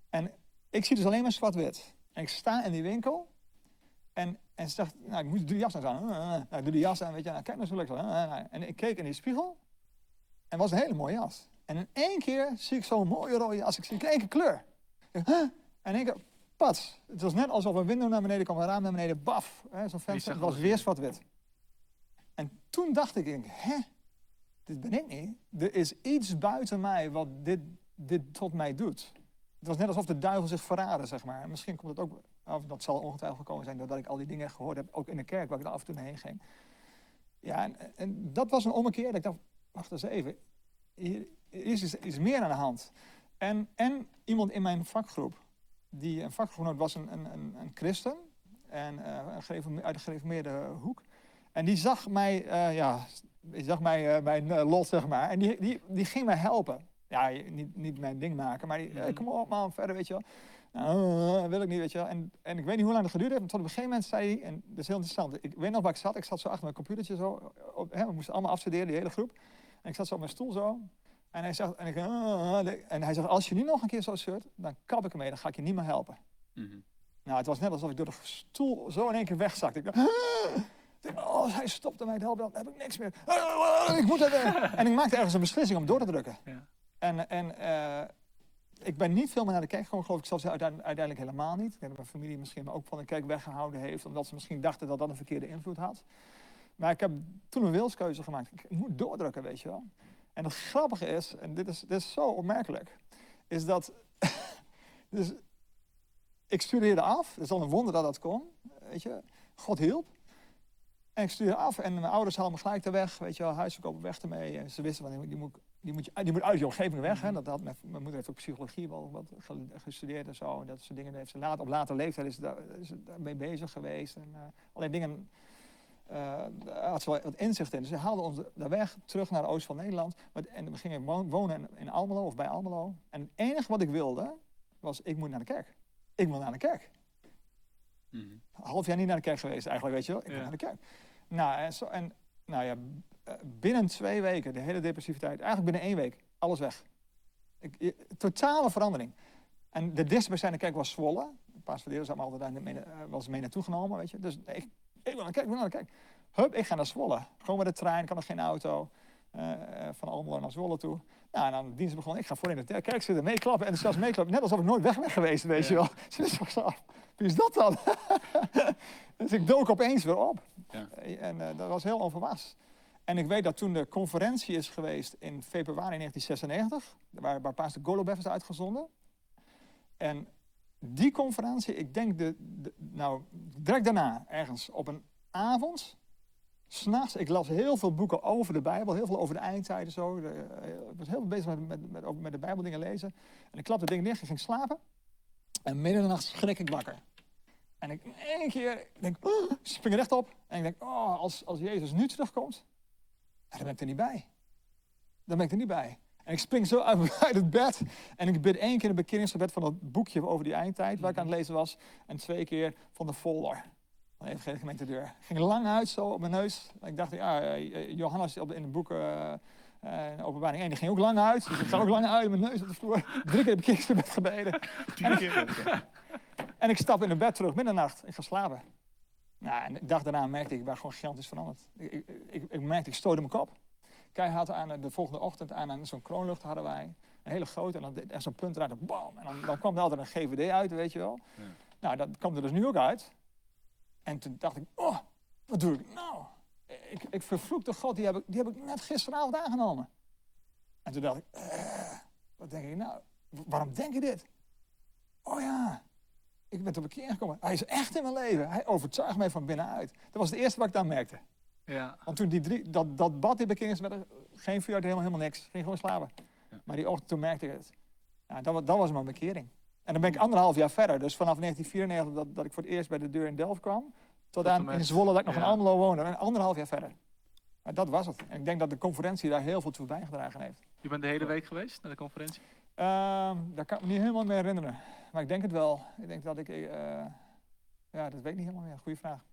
En ik zie dus alleen maar zwart-wit. En ik sta in die winkel en, en ze zegt, nou, ik moet die jas aan. Nou, ik doe die jas aan, weet je, nou, kijk nou zo lekker. En ik keek in die spiegel en het was een hele mooie jas. En in één keer zie ik zo'n mooie rode jas. Ik zie in één keer kleur. Ik denk, huh? En één keer, pats. Het was net alsof een window naar beneden kwam, een raam naar beneden, baf. Zo'n venster, het was weer weer. zwart-wit. En toen dacht ik, ik denk, hè? Dit ben ik niet. Er is iets buiten mij wat dit, dit tot mij doet. Het was net alsof de duivel zich verraadde, zeg maar. En misschien komt het ook, of dat zal ongetwijfeld gekomen zijn doordat ik al die dingen gehoord heb, ook in de kerk waar ik er af en toe heen ging. Ja, en, en dat was een ommekeer. Dat ik dacht, wacht eens even. Hier is iets meer aan de hand. En, en iemand in mijn vakgroep, die een vakgenoot was, een, een, een, een christen. En eh, een uit de gereformeerde hoek. En die zag mij, eh, ja, die zag mij mijn eh, lot, zeg maar. En die, die, die ging mij helpen. Ja, niet, niet mijn ding maken, maar die, Mhm. kom op man, verder, weet je wel. Nou, wil ik niet, weet je wel. En, en ik weet niet hoe lang het geduurd heeft, maar tot op een gegeven moment zei hij, en dat is heel interessant. Ik weet nog waar ik zat, ik zat zo achter mijn computertje zo. Op, hè, we moesten allemaal afstuderen, die hele groep. En ik zat zo op mijn stoel zo. En hij zegt, en, ik, "Ah, ah," en hij zegt, als je nu nog een keer zo zeurt, dan kap ik ermee, dan ga ik je niet meer helpen. Mhm. Nou, het was net alsof ik door de stoel zo in één keer wegzakte. Ik dacht, "Ah." Oh, hij stopte mij te helpen, dan heb ik niks meer. Ah, Ik moet het, eh." en ik maakte ergens een beslissing om door te drukken. Ja. En, en eh, ik ben niet veel meer naar de kerk gekomen, geloof ik zelfs uiteindelijk, uiteindelijk helemaal niet. Ik denk dat mijn familie misschien me ook van de kerk weggehouden heeft, omdat ze misschien dachten dat dat een verkeerde invloed had. Maar ik heb toen een wilskeuze gemaakt. Ik moet doordrukken, weet je wel. En het grappige is, en dit is, dit is zo opmerkelijk, is dat. dus ik studeerde af. Het is al een wonder dat dat kon. Weet je, God hielp. En ik studeerde af en mijn ouders haalden me gelijk te weg. Weet je wel, huisverkopen weg ermee. En ze wisten van die, die, moet, die, moet, je- die moet uit je omgeving weg. Hè. Dat had mijn, mijn moeder heeft ook psychologie wel wat ge- gestudeerd en zo. En dat soort dingen heeft ze later, op later leeftijd is daar, is daarmee bezig geweest. En uh, allerlei dingen uh, daar had ze wel wat inzicht in. Dus ze haalden ons daar weg, terug naar de oost van Nederland. En we gingen wonen in, Almelo of bij Almelo. En het enige wat ik wilde, was ik moet naar de kerk. Ik wil naar de kerk. Mhm. Half jaar niet naar de kerk geweest eigenlijk, weet je wel. Ik wil Ja. naar de kerk. Nou, en, zo, en nou ja, eh, binnen twee weken, de hele depressiviteit, eigenlijk binnen één week, alles weg. Ik, totale verandering. En de dichtstbijzijnde kerk was Zwolle. Paas van had me altijd daar mee, eh, eens mee naartoe genomen, weet je. Dus ik, ik wil naar de kerk, ik wil naar de kerk. Hup, ik ga naar Zwolle. Gewoon met de trein, ik had nog geen auto. eh, eh, van Almelo naar Zwolle toe. Nou, en dan de dienst begon, ik ga voor in de kerk zitten, meeklappen. En zelfs meeklappen, net alsof ik nooit weg ben geweest, weet je wel. Dus ik zo, wie is dat dan? dus ik dook opeens weer op. Ja. En eh, dat was heel onverwachts. En ik weet dat toen de conferentie is geweest in februari 1996, waar, waar Pastor Golobev is uitgezonden. En die conferentie, ik denk, de, nou, direct daarna, ergens op een avond, s'nachts, ik las heel veel boeken over de Bijbel, heel veel over de eindtijd en zo. De, eh, ik was heel veel bezig met, met, met, ook met de Bijbeldingen lezen. En ik klapte het ding dicht, ik ging slapen. En midden in de nacht schrik ik wakker. En ik één keer denk, oh, spring er recht op. En ik denk, oh, als, als Jezus nu terugkomt, dan ben ik er niet bij. Dan ben ik er niet bij. En ik spring zo uit, uit het bed. En ik bid één keer een bekeringsgebed van dat boekje over die eindtijd waar ik aan het lezen was. En twee keer van de folder. Van even geen gemeentedeur. Ik ging lang uit zo op mijn neus. Ik dacht, ja, eh, Johannes op de- in het boek eh eh, in openbaring 1, die ging ook lang uit. Dus ik ga ook lang uit, mijn neus op de vloer. Drie keer heb ik bekeringsgebed gebeden. Keer. En ik stap in het bed terug, middernacht. Ik ga slapen. Nou, en de dag daarna merkte ik, ik ben gewoon gigantisch veranderd. Ik, ik, ik, ik merkte, ik stoorde mijn kop. Keihard aan de volgende ochtend aan, zo'n kroonlucht hadden wij. Een hele grote. En dan en zo'n punt eruit. Bam. En dan, dan kwam er altijd een GVD uit, weet je wel. Ja. Nou, dat kwam er dus nu ook uit. En toen dacht ik, oh, wat doe ik nou? Ik, ik vervloekte God, die heb ik, die heb ik net gisteravond aangenomen. En toen dacht ik, eh, wat denk ik nou? Waarom denk je dit? Oh ja, ik ben tot een keer gekomen. Hij is echt in mijn leven. Hij overtuigt mij van binnenuit. Dat was het eerste wat ik dan merkte. Ja. Want toen die drie, dat, dat bad in bekering werd geen vuur, helemaal, helemaal niks. Ging gewoon slapen. Ja. Maar die ochtend toen merkte ik het. Ja, dat, dat was mijn bekering. En dan ben ik anderhalf jaar verder. Dus vanaf 1994 dat, dat ik voor het eerst bij de deur in Delft kwam. Tot aan met- in Zwolle dat ik nog in Almelo woonde. En anderhalf jaar verder. Maar dat was het. En ik denk dat de conferentie daar heel veel toe bijgedragen heeft. Je bent de hele week geweest naar de conferentie? Ehm, daar kan ik me niet helemaal meer herinneren. Maar ik denk het wel. Ik denk dat ik... eh, ja, dat weet ik niet helemaal meer. Goeie vraag.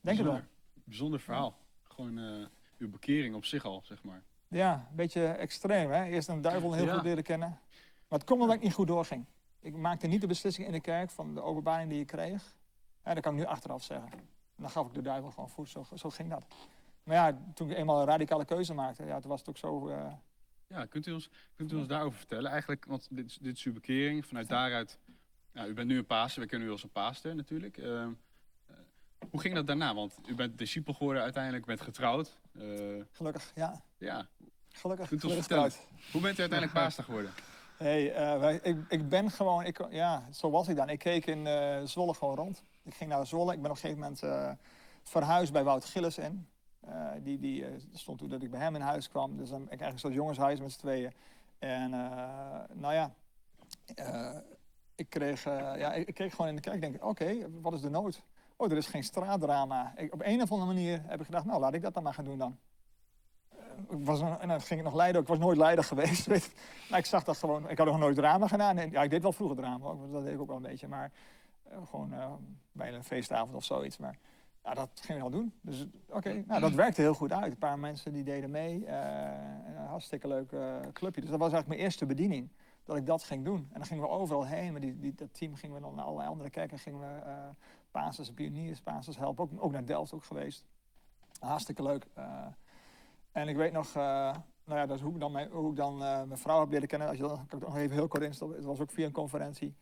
Denk het wel. Bijzonder. Verhaal. Gewoon eh, uw bekering op zich al, zeg maar. Ja, een beetje extreem. Hè? Eerst een duivel heel Ja. goed leren kennen. Maar het komt omdat ik niet goed doorging. Ik maakte niet de beslissing in de kerk van de openbaring die ik kreeg. Ja, dat kan ik nu achteraf zeggen. En dan gaf ik de duivel gewoon voet. Zo, zo ging dat. Maar ja, toen ik eenmaal een radicale keuze maakte, ja, toen was het ook zo. eh, Ja, kunt u ons, kunt u ons daarover vertellen? Eigenlijk, want dit, is- dit is uw bekering. Vanuit daaruit, nou, u bent nu een paaster. We kennen u als een paaster natuurlijk. Eh, hoe ging dat daarna? Want u bent discipel geworden uiteindelijk, bent getrouwd. Eh, gelukkig, ja. ja, Gelukkig. getrouwd. Hoe bent u uiteindelijk paaster geworden? Hey, eh, wij, ik, ik ben gewoon, ik, ja, zo was ik dan. Ik keek in eh, Zwolle gewoon rond. Ik ging naar Zwolle. Ik ben op een gegeven moment verhuisd bij Wout Gillis in. Die die stond toen dat ik bij hem in huis kwam. Dus dan ik eigenlijk een soort jongenshuis met z'n tweeën. En nou ja, ik, kreeg, ja, ik, ik keek gewoon in de kerk. Ik denk, oké, wat is de nood? Oh, er is geen straatdrama. Op een of andere manier heb ik gedacht, nou laat ik dat dan maar gaan doen dan. Eh, Ik was, een- en dan ging ik nog leiden. Ik was nooit leider geweest. Weet. Maar ik zag dat gewoon. Ik had nog nooit drama gedaan. En, ja, ik deed wel vroeger drama. Dat deed ik ook wel een beetje. Maar eh, gewoon eh, bij een feestavond of zoiets. Maar ja, dat ging ik al doen. Dus oké, nou, dat werkte heel goed uit. Een paar mensen die deden mee. een hartstikke leuk clubje. Dus dat was eigenlijk mijn eerste bediening. Dat ik dat ging doen. En dan gingen we overal heen. Met die, die, dat team gingen we dan naar allerlei andere kerken. Gingen we uh, pioniers, Pastors helpen. Ook, ook naar Delft ook geweest. Hartstikke leuk. eh. en ik weet nog, eh, nou ja, dat is hoe ik dan, mijn, hoe ik dan mijn vrouw heb leren kennen. Als je dan, kan ik nog even heel kort instappen. Het was ook via een conferentie.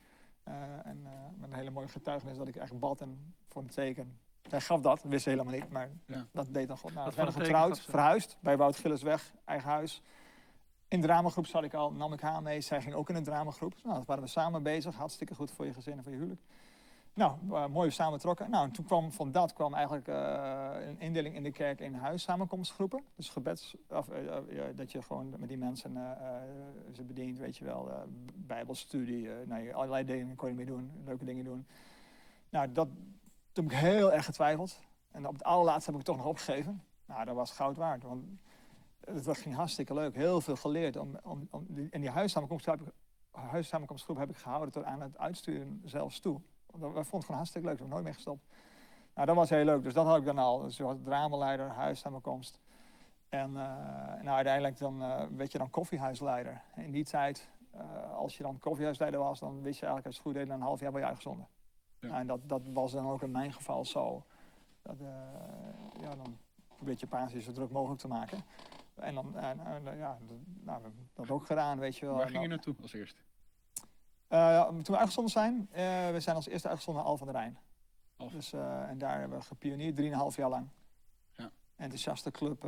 En met een hele mooie getuigenis dat ik echt bad en voor een teken. Zij gaf dat, wist ze helemaal niet, maar Ja. dat deed dan God. Nou, we teken getrouwd, verhuisd bij Wout Gillisweg, eigen huis. In de dramagroep zat ik al, nam ik haar mee. Zij ging ook in een dramagroep. Nou, dat waren we samen bezig. Hartstikke goed voor je gezin en voor je huwelijk. Nou, uh, mooi samen betrokken. Nou, en toen kwam van dat kwam eigenlijk uh, een indeling in de kerk in huissamenkomstgroepen. Dus gebeds, of, uh, dat je gewoon met die mensen eh, ze bedient, weet je wel. bijbelstudie, nou, allerlei dingen kon je mee doen, leuke dingen doen. Nou, dat, toen heb ik heel erg getwijfeld. En op het allerlaatste heb ik het toch nog opgegeven. Nou, dat was goud waard. Want het ging hartstikke leuk. Heel veel geleerd. Om, om, om die, en die huissamenkomstgroep heb, ik, huissamenkomstgroep heb ik gehouden tot aan het uitsturen zelfs toe. Dat, wij vonden het gewoon hartstikke leuk. Ik heb nooit meer gestopt. Nou, dat was heel leuk. Dus dat had ik dan al. Dus was dramaleider, huissamenkomst. En uh, nou, uiteindelijk dan, uh, werd je dan koffiehuisleider. In die tijd eh, als je dan koffiehuisleider was, dan wist je eigenlijk als het goed deed, een half jaar ben je uitgezonden. Ja. Nou, en dat, dat was dan ook in mijn geval zo. Dat, ja, dan probeer je paasje zo druk mogelijk te maken. En dan, ja, dat, nou, we hebben dat ook gedaan, weet je wel. Waar ging je naartoe als eerste? eh, toen we uitgezonden zijn, eh, we zijn als eerste uitgezonden naar Al van der Rijn. Dus, eh, en daar hebben we gepioneerd, drieënhalf jaar lang. Ja. Enthousiaste club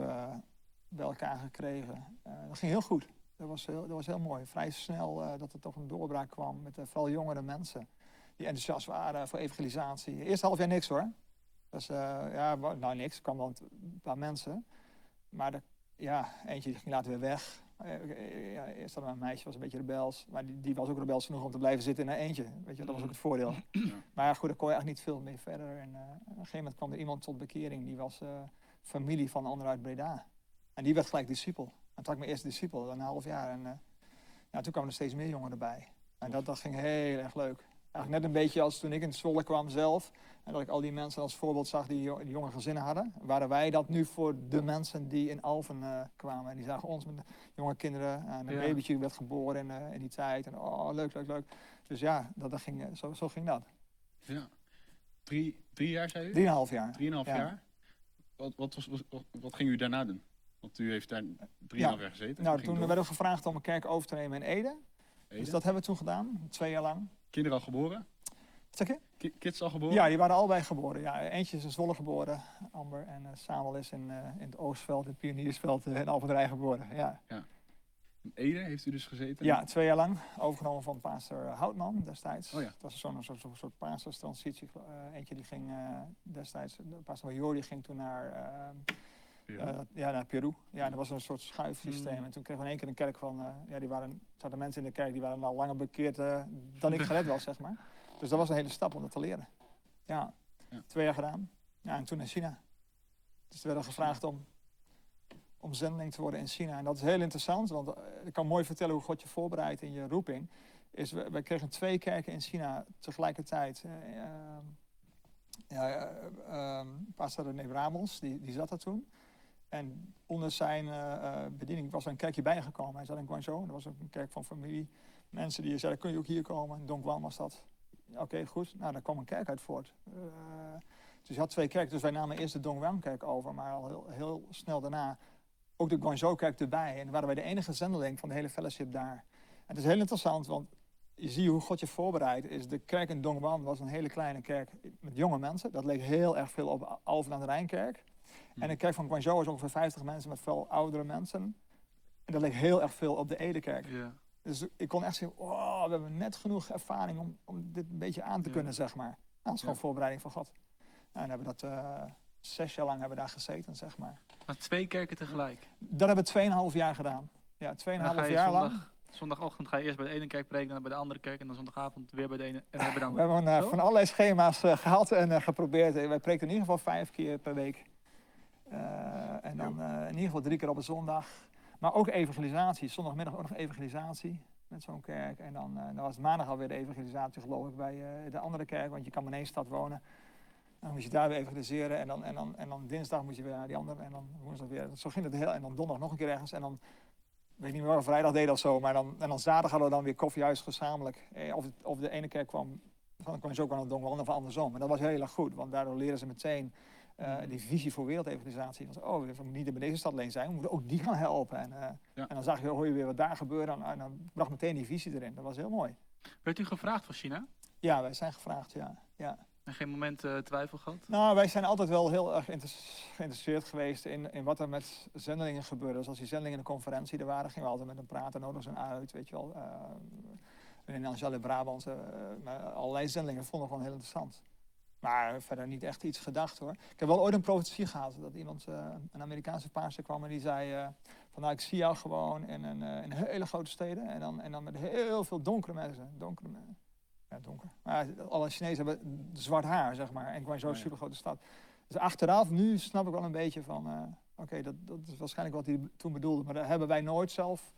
bij elkaar gekregen. Dat ging heel goed. Dat was heel, dat was heel mooi. Vrij snel dat er toch een doorbraak kwam met vooral jongere mensen. Die enthousiast waren voor evangelisatie. Eerst half jaar niks hoor. Dus ja, nou niks. Er kwam wel een paar mensen. Maar de, ja, eentje ging later weer weg. Eh, eh, ja, eerst hadden we een meisje, was een beetje rebels. Maar die, die was ook rebels genoeg om te blijven zitten in een eentje. Weet je, dat was ook het voordeel. Ja. Maar goed, daar kon je eigenlijk niet veel mee verder. En eh, op een gegeven moment kwam er iemand tot bekering. Die was eh, familie van een ander uit Breda. En die werd gelijk discipel. En toen had ik mijn eerste discipel, een half jaar. En eh, ja, toen kwamen er steeds meer jongeren bij. En dat, dat ging heel erg leuk. Eigenlijk net een beetje als toen ik in Zwolle kwam zelf. En dat ik al die mensen als voorbeeld zag die, jo- die jonge gezinnen hadden. Waren wij dat nu voor de mensen die in Alphen eh, kwamen. En die zagen ons met jonge kinderen. En een Ja. babytje werd geboren in, eh, in die tijd. En oh, leuk, leuk, leuk. Dus ja, dat, dat ging, eh, zo, zo ging dat. Ja. Drie, drie jaar, zei u? Drieënhalf jaar. Drieënhalf Ja. jaar? Wat, wat, was, wat, ging u daarna doen? Want u heeft daar drieënhalf jaar gezeten. Nou, toen werden we gevraagd om een kerk over te nemen in Ede. Ede. Dus dat hebben we toen gedaan, twee jaar lang. Kinderen al geboren? Wat zeg je? Ki- Kids al geboren? Ja, die waren allebei geboren. Ja, eentje is in Zwolle geboren, Amber. En eh, Samuel is in, eh, in het Oostveld, in het Pioniersveld eh, in Alphenrij geboren. Ja. In Ede heeft u dus gezeten? ja, twee jaar lang. Overgenomen van pastor Houtman destijds. Oh ja. Dat was zo'n soort, soort, soort eentje die ging destijds, de pastor Major die ging toen naar... Ja. Eh, ja, naar Peru. Ja, dat was een soort schuifsysteem. Mm. En toen kregen we in één keer een kerk van, eh, ja, die waren, zaten mensen in de kerk die waren al langer bekeerd eh, dan ik gered was, zeg maar. Dus dat was een hele stap om dat te leren. Ja, Ja. twee jaar gedaan. Ja, en toen in China. Dus we werden gevraagd om, om zendeling te worden in China. En dat is heel interessant, want ik kan mooi vertellen hoe God je voorbereidt in je roeping. Is we, we kregen twee kerken in China tegelijkertijd. Ehm, ja, eh, ehm, pastor René Bramels, die, die zat daar toen. En onder zijn eh, eh, bediening was er een kerkje bijgekomen. Hij zat in Guangzhou. Dat was een kerk van familie. Mensen die zeiden, kun je ook hier komen? Dongguan was dat. Oké, goed. Nou, daar kwam een kerk uit voort. Eh, dus je had twee kerken. Dus wij namen eerst de Dongguan-kerk over. Maar al heel, heel snel daarna ook de Guangzhou-kerk erbij. En waren wij de enige zendeling van de hele fellowship daar. En het is heel interessant, want je ziet hoe God je voorbereidt. Is de kerk in Dongguan was een hele kleine kerk met jonge mensen. Dat leek heel erg veel op Alphen aan de Rijnkerk. En de kerk van Guangzhou was ongeveer 50 mensen met veel oudere mensen. En dat leek heel erg veel op de Ede-kerk. Ja. Dus ik kon echt zeggen, oh, we hebben net genoeg ervaring om, om dit een beetje aan te kunnen, zeg maar. Nou, dat is gewoon voorbereiding van God. Nou, en hebben we dat eh, zes jaar lang hebben we daar gezeten, zeg maar. Maar twee kerken tegelijk. Dat hebben we 2,5 jaar gedaan. Ja, En dan ga 2,5 je jaar lang. zondag, zondagochtend ga je eerst bij de ene kerk preken, dan bij de andere kerk en dan zondagavond weer bij de ene en weer bij de We hebben eh, van allerlei schema's eh, gehad en geprobeerd. Wij preken in ieder geval vijf keer per week. Eh, en dan eh, in ieder geval drie keer op een zondag. Maar ook evangelisatie. Zondagmiddag ook nog evangelisatie met zo'n kerk. En dan, eh, dan was het maandag alweer de evangelisatie geloof ik bij de andere kerk. Want je kan maar in één stad wonen. Dan moet je daar weer evangeliseren. En dan, en, dan, en dan dinsdag moet je weer naar die andere. En dan woensdag weer. Zo ging het heel. En dan donderdag nog een keer ergens. En dan weet ik niet meer we vrijdag deden of zo. Maar dan, en dan zaterdag hadden we dan weer koffiehuis gezamenlijk. Eh, of, het- of de ene kerk kwam van kwam ze ook aan het Dongwon of andersom. En dat was heel erg goed, want daardoor leren ze meteen eh, die visie voor wereldevangelisatie. Van, oh, we moeten niet in deze stad alleen zijn, we moeten ook die gaan helpen. En, eh, Ja. en dan zag je, hoor je weer wat daar gebeurde en, en dan bracht meteen die visie erin. Dat was heel mooi. Werd u gevraagd voor China? Ja, wij zijn gevraagd, ja. ja. En geen moment eh, twijfel gehad? Nou, wij zijn altijd wel heel erg geïnteresseerd geweest in, in wat er met zendelingen gebeurde. Dus als die zendelingen in de conferentie er waren, gingen we altijd met hem praten, nodig ze uit, weet je wel. Uh, in Angèle Brabant, allerlei zendelingen vonden we gewoon heel interessant. Maar verder niet echt iets gedacht hoor. Ik heb wel ooit een profetie gehad dat iemand, eh, een Amerikaanse paarse kwam en die zei eh, van nou ik zie jou gewoon in, een, eh, in hele grote steden en dan, en dan met heel veel donkere mensen. Donkere mensen. Ja, donker. Maar alle Chinezen hebben zwart haar, zeg maar. En Oh, een ja. supergrote stad. Dus achteraf, nu snap ik wel een beetje van... Oké, dat, dat is waarschijnlijk wat hij toen bedoelde. Maar dat hebben wij nooit zelf...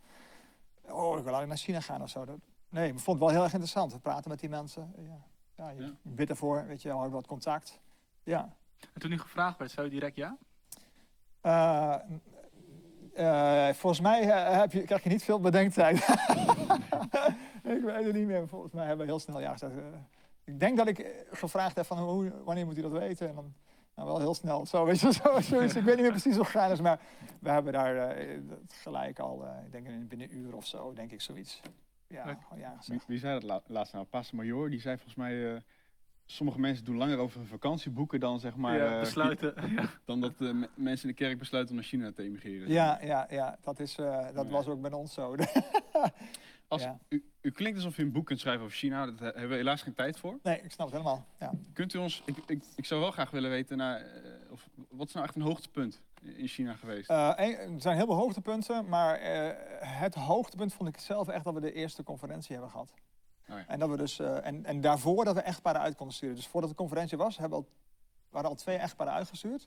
Oh, ik wil eigenlijk naar China gaan of zo. Dat, nee, ik vond het wel heel erg interessant. We praten met die mensen. Ja, ja je Ja. bidt ervoor, weet je, hou wat contact. Ja. En toen u gevraagd werd, zei u direct ja? Eh, eh, volgens mij eh, heb je, krijg je niet veel bedenktijd. ik weet het niet meer. Volgens mij hebben we heel snel ja gezegd. ik denk dat ik gevraagd heb van hoe, wanneer moet u dat weten? En dan nou, wel heel snel. Zo, weet je, zo, zoiets. Ik weet niet meer precies hoe het gegaan is, maar we hebben daar gelijk al, ik denk in- binnen een uur of zo, denk ik zoiets. Ja, gewoon ja Wie, zei dat la- laatst nou? Pastor Major, die zei volgens mij... eh, sommige mensen doen langer over hun vakantie boeken dan zeg maar... ja, eh, besluiten. ja. dan dat eh, me- mensen in de kerk besluiten om naar China te emigreren. Ja, ja, ja, dat, is, eh, dat Ja. was ook bij ons zo. Als, Ja. u, u klinkt alsof u een boek kunt schrijven over China. Daar hebben we helaas geen tijd voor. nee, ik snap het helemaal. Ja. Kunt u ons... Ik, ik, ik zou wel graag willen weten... Naar, of, wat is nou echt een hoogtepunt in China geweest? Een- er zijn heel veel hoogtepunten, maar eh, het hoogtepunt vond ik zelf echt dat we de eerste conferentie hebben gehad. Oh ja. En, dat we dus, eh, en, en daarvoor dat we echtparen uit konden sturen. Dus voordat de conferentie was, hebben we al, waren al twee echtparen uitgestuurd.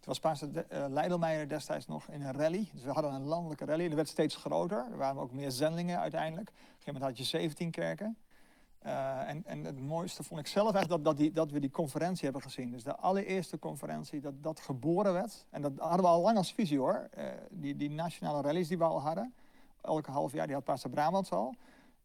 Toen was Pastor de, Leidelmeijer destijds nog in een rally. Dus we hadden een landelijke rally. En die werd steeds groter. Er waren ook meer zendingen uiteindelijk. Op een gegeven moment had je 17 kerken. Eh, en, en het mooiste vond ik zelf echt dat, dat, die, dat we die conferentie hebben gezien. Dus de allereerste conferentie, dat dat geboren werd. En dat hadden we al lang als visie hoor. Eh, die, die nationale rallies die we al hadden. Elke half jaar, die had Pastor Brabants al.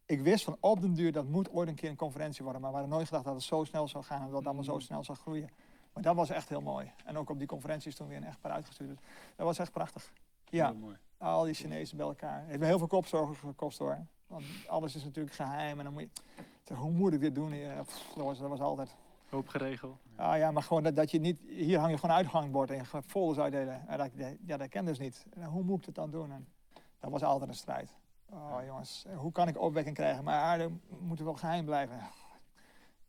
Ik wist van op den duur, dat moet ooit een keer een conferentie worden. Maar we hadden nooit gedacht dat het zo snel zou gaan en dat het allemaal zo Mm. snel zou groeien. Maar dat was echt heel mooi. En ook op die conferenties toen weer een echtpaar uitgestuurd. Dus dat was echt prachtig. Ja, mooi. al die Chinezen bij elkaar. Het heeft me heel veel kopzorgen gekost hoor. Want alles is natuurlijk geheim. En dan moet je, hoe moet ik dit doen? Pff, dat, was, dat was altijd. Hoop geregeld. Ah ja, maar gewoon dat, dat je niet. Hier hang je gewoon uitgangbord en je gaat folders uitdelen. En dat, ja, dat ken dus niet. En hoe moet ik het dan doen? En dat was altijd een strijd. Oh jongens, hoe kan ik opwekking krijgen? Maar er moet wel geheim blijven.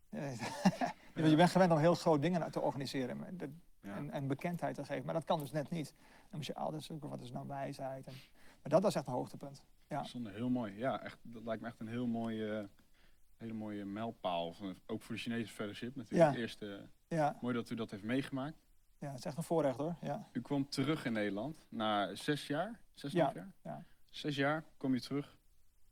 Eh, Je bent gewend om heel groot dingen te organiseren maar dat- Ja. en, en bekendheid te geven. Maar dat kan dus net niet. Dan moet je altijd zoeken wat is nou wijsheid. En, maar dat was echt een hoogtepunt. Ja. Zonde, heel mooi. Ja, echt, dat lijkt me echt een heel mooie, hele mooie mijlpaal. Van, ook voor de Chinese fellowship natuurlijk. Ja. Het eerste, Ja, mooi dat u dat heeft meegemaakt. ja, het is echt een voorrecht hoor. Ja. U kwam terug in Nederland na zes jaar, zes Ja, jaar? ja. Zes jaar kom je terug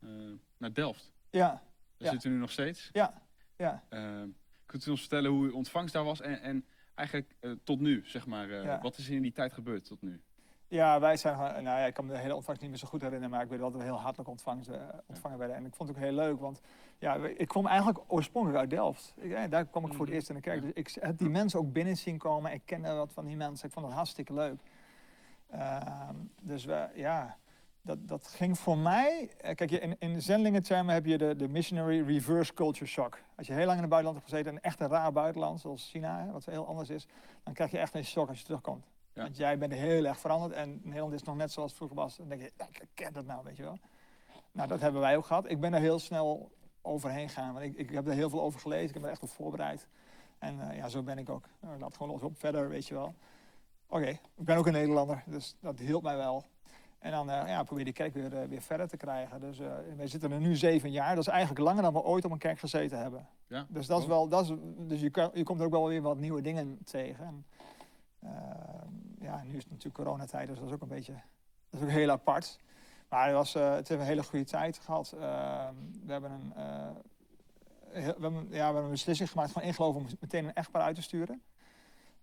eh, naar Delft. Ja, Daar Ja. zit u nu nog steeds. ja, ja. Eh, kunt u ons vertellen hoe uw ontvangst daar was en, en eigenlijk eh, tot nu, zeg maar. eh. Wat is er in die tijd gebeurd tot nu? Ja, wij zijn nou ja, ik kan me de hele ontvangst niet meer zo goed herinneren, maar ik weet wel dat we heel hartelijk ontvangen, eh, ontvangen werden. En ik vond het ook heel leuk, want ja, ik kwam eigenlijk oorspronkelijk uit Delft. Ik, eh, daar kwam ik voor het Mhm. eerst in de kerk. Dus ik heb die mensen ook binnen zien komen. Ik kende wat van die mensen. Ik vond het hartstikke leuk. Ehm, dus we, ja, dat, dat ging voor mij. eh, Kijk, je- in, in zendelingentermen heb je de, de missionary reverse culture shock. Als je heel lang in het buitenland hebt gezeten, een echt een raar buitenland, zoals China, wat heel anders is, dan krijg je echt een shock als je terugkomt. Ja. Want jij bent heel erg veranderd en Nederland is nog net zoals het vroeger was. Dan denk je, ik ken dat nou, weet je wel. Nou, dat hebben wij ook gehad. Ik ben er heel snel overheen gegaan, want ik, ik heb er heel veel over gelezen. Ik heb er echt op voorbereid. En eh, ja, zo ben ik ook. Nou, laat gewoon los op verder, weet je wel. Oké, ik ben ook een Nederlander, dus dat hielp mij wel. En dan eh, ja, probeer die kerk weer, eh, weer verder te krijgen. Dus eh wij zitten er nu zeven jaar. Dat is eigenlijk langer dan we ooit op een kerk gezeten hebben. Ja? Dus, dat is Oh. wel, dat is, dus je, kan, je komt er ook wel weer wat nieuwe dingen tegen. En, ja, nu is het natuurlijk coronatijd, dus dat is ook een beetje dat is ook heel apart. Maar het, was, eh, het heeft een hele goede tijd gehad. Eh, we hebben een, eh, heel- we hebben, ja, we hebben een beslissing gemaakt van ingeloven om meteen een echtpaar uit te sturen.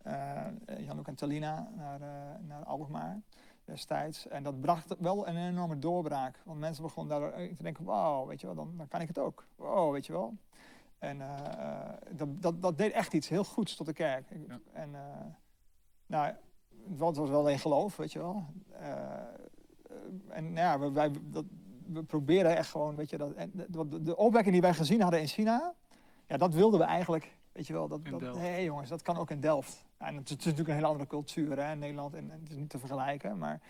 Eh Jan-Luc en Talina naar, eh naar Alkmaar destijds. En dat bracht wel een enorme doorbraak. Want mensen begonnen daardoor te denken, wauw, weet je wel, dan, dan kan ik het ook. Wow, weet je wel. En dat, dat, dat deed echt iets heel goeds tot de kerk. Ja. En nou, het was wel alleen geloof, weet je wel. Eh, eh, en ja, we, wij, dat, we proberen echt gewoon, weet je, dat, en de, de, opwekking die wij gezien hadden in China, ja, dat wilden we eigenlijk, weet je wel. Dat, dat, Delft. hey, jongens, dat kan ook in Delft. Ja, en het, is natuurlijk een hele andere cultuur hè, in Nederland en, en het is niet te vergelijken, maar,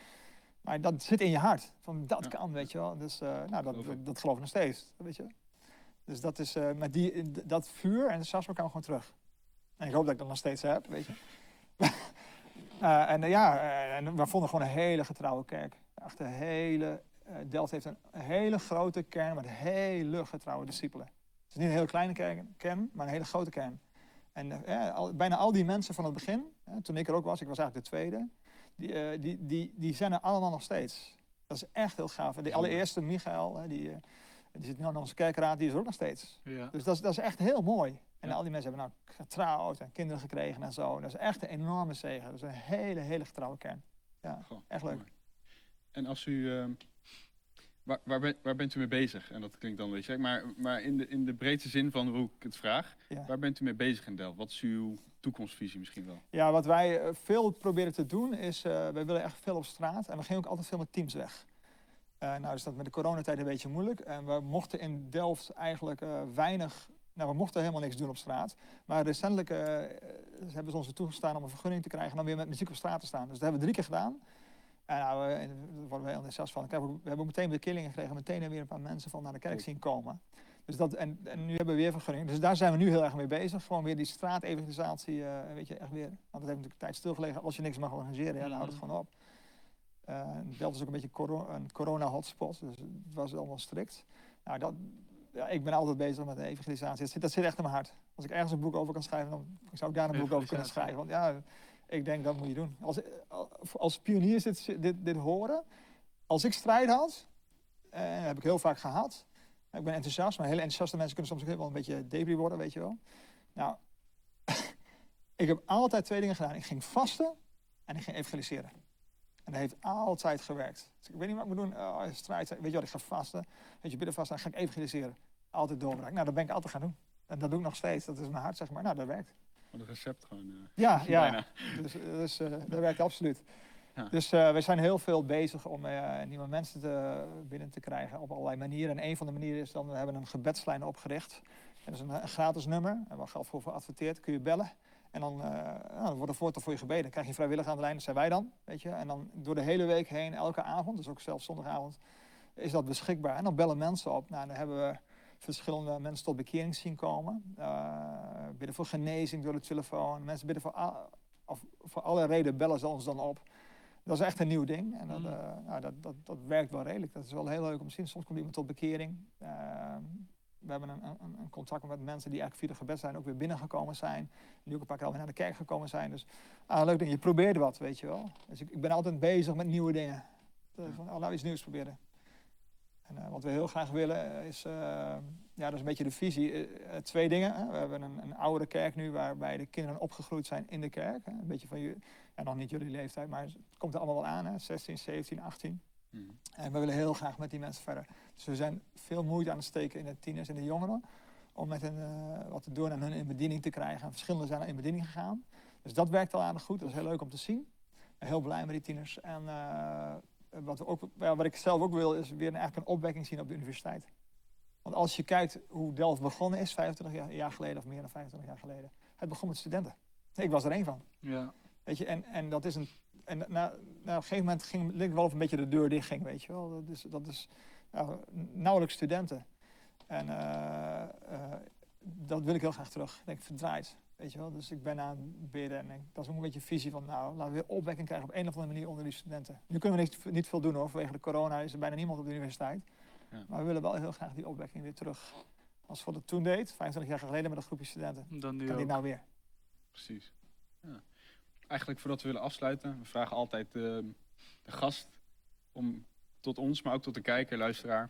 maar dat zit in je hart. Van dat Ja. kan, weet je wel. Dus nou, dat, Geloof ik. dat, dat geloof ik nog steeds, weet je. Dus dat is, eh, met die, dat vuur en de sasma kan gewoon terug. En ik hoop dat ik dat nog steeds heb, weet je. Eh, en eh, ja, eh, en we vonden gewoon een hele getrouwe kerk. Echt een hele, eh, Delft heeft een hele grote kern met hele getrouwe discipelen. Het is niet een hele kleine kern, kern maar een hele grote kern. En eh, al- bijna al die mensen van het begin, toen ik er ook was, ik was eigenlijk de tweede, die, eh, die, die, die zijn er allemaal nog steeds. Dat is echt heel gaaf. En Die allereerste, Michael, die, die zit nu aan onze kerkraad, die is er ook nog steeds. Ja. Dus dat is, dat is echt heel mooi. En Ja. al die mensen hebben nou getrouwd en kinderen gekregen en zo. Dat is echt een enorme zegen. Dat is een hele, hele getrouwe kern. Ja, Goh, echt leuk. mooi. En als u, ehm, Waar, waar, ben- waar bent u mee bezig? En dat klinkt dan een beetje maar, maar in, de, in de breedste zin van hoe ik het vraag, Ja. waar bent u mee bezig in Delft? Wat is uw toekomstvisie misschien wel? Ja, wat wij eh, veel proberen te doen is, eh wij willen echt veel op straat en we gingen ook altijd veel met teams weg. Eh, nou is dat met de coronatijd een beetje moeilijk en we mochten in Delft eigenlijk weinig, nou we mochten helemaal niks doen op straat. Maar recentelijk hebben ze ons toegestaan om een vergunning te krijgen en dan weer met muziek op straat te staan. Dus dat hebben we drie keer gedaan. En nou, eh, daar worden we heel enthousiast van. We hebben ook meteen weer killingen gekregen, meteen weer een paar mensen van naar de kerk zien komen. Dus dat, en, en nu hebben we weer vergunning. Dus daar zijn we nu heel erg mee bezig. Gewoon weer die straatevangelisatie, eh weet je, echt weer. Want dat heeft natuurlijk tijd stilgelegen. Als je niks mag organiseren, ja, dan houdt het Mhm. gewoon op. Eh Delft is ook een beetje coro- een corona-hotspot, dus het was allemaal strikt. Nou, dat, ja, ik ben altijd bezig met de evangelisatie. Dat zit, dat zit echt in mijn hart. Als ik ergens een boek over kan schrijven, dan zou ik daar een boek over kunnen schrijven. Want ja, ik denk dat moet je doen. Als, als pioniers dit, dit, dit horen, als ik strijd had, dat heb ik heel vaak gehad. Ik ben enthousiast, maar hele enthousiaste mensen kunnen soms ook wel een beetje debris worden, weet je wel. Nou, ik heb altijd twee dingen gedaan. Ik ging vasten en ik ging evangeliseren. En dat heeft altijd gewerkt. Dus ik weet niet wat ik moet doen. Oh, strijd, weet je wat, ik ga vasten. Weet je, bidden vasten, dan ga ik evangeliseren. Altijd doorbraak. Nou, dat ben ik altijd gaan doen. En dat doe ik nog steeds. Dat is mijn hart, zeg maar. Nou, dat werkt. Wat een recept gewoon. eh, Ja, ja. bijna. Dus, dus eh, dat werkt absoluut. Ja. Dus eh we zijn heel veel bezig om eh, nieuwe mensen te, binnen te krijgen op allerlei manieren. En een van de manieren is dan, we hebben een gebedslijn opgericht. En dat is een, een gratis nummer, en waar geld voor adverteert, kun je bellen. En dan, eh, nou, dan wordt er voortaan voor je gebeden. Dan krijg je vrijwillig aan de lijn, dat zijn wij dan, weet je. En dan door de hele week heen, elke avond, dus ook zelfs zondagavond, is dat beschikbaar. En dan bellen mensen op. Nou, dan hebben we verschillende mensen tot bekering zien komen. Eh bidden voor genezing door de telefoon. Mensen bidden voor, of, voor alle redenen bellen ze ons dan op. Dat is echt een nieuw ding. En dat, Mm. eh, nou, dat, dat, dat werkt wel redelijk. Dat is wel heel leuk om te zien. Soms komt iemand tot bekering. Eh, we hebben een, een, een contact met mensen die eigenlijk via de gebed zijn ook weer binnengekomen zijn. Die ook een paar keer alweer naar de kerk gekomen zijn. Dus ah, leuk ding. Je probeert wat, weet je wel. Dus ik, ik ben altijd bezig met nieuwe dingen. Van, oh, laten we iets nieuws proberen. En eh, wat we heel graag willen eh, is, eh, ja, dat is een beetje de visie. Twee dingen. Hè. We hebben een, een oudere kerk nu waarbij de kinderen opgegroeid zijn in de kerk. Hè. Een beetje van je, ja, nog niet jullie leeftijd, maar het komt er allemaal wel aan. Hè. 16, 17, 18. Mhm. En we willen heel graag met die mensen verder. Dus we zijn veel moeite aan het steken in de tieners en de jongeren. Om met hen wat te doen en hun in bediening te krijgen. En verschillende zijn al in bediening gegaan. Dus dat werkt al aardig goed. Dat is heel leuk om te zien. En heel blij met die tieners. En wat, we ook, ja, wat ik zelf ook wil, is weer een, eigenlijk een opwekking zien op de universiteit. Want als je kijkt hoe Delft begonnen is, 25 jaar, jaar geleden of meer dan 25 jaar geleden. Het begon met studenten. Ik was er één van. Ja. Weet je, en, en dat is een. En na, na op een gegeven moment ging het wel of een beetje de deur dicht ging, weet je wel. Dat is, dat is ja, nauwelijks studenten. En eh, eh, dat wil ik heel graag terug. Ik denk, verdraaid. Weet je wel. Dus ik ben aan het bidden en ik, dat is ook een beetje een visie van, nou, laten we weer opwekking krijgen op een of andere manier onder die studenten. Nu kunnen we niet, niet veel doen hoor, vanwege de corona is er bijna niemand op de universiteit. Ja. Maar we willen wel heel graag die opwekking weer terug. Als we dat toen deed, 25 jaar geleden met een groepje studenten, Dan nu kan ook. nou weer. Precies. Ja. Eigenlijk voordat we willen afsluiten, we vragen altijd eh, de gast om tot ons, maar ook tot de kijker, luisteraar,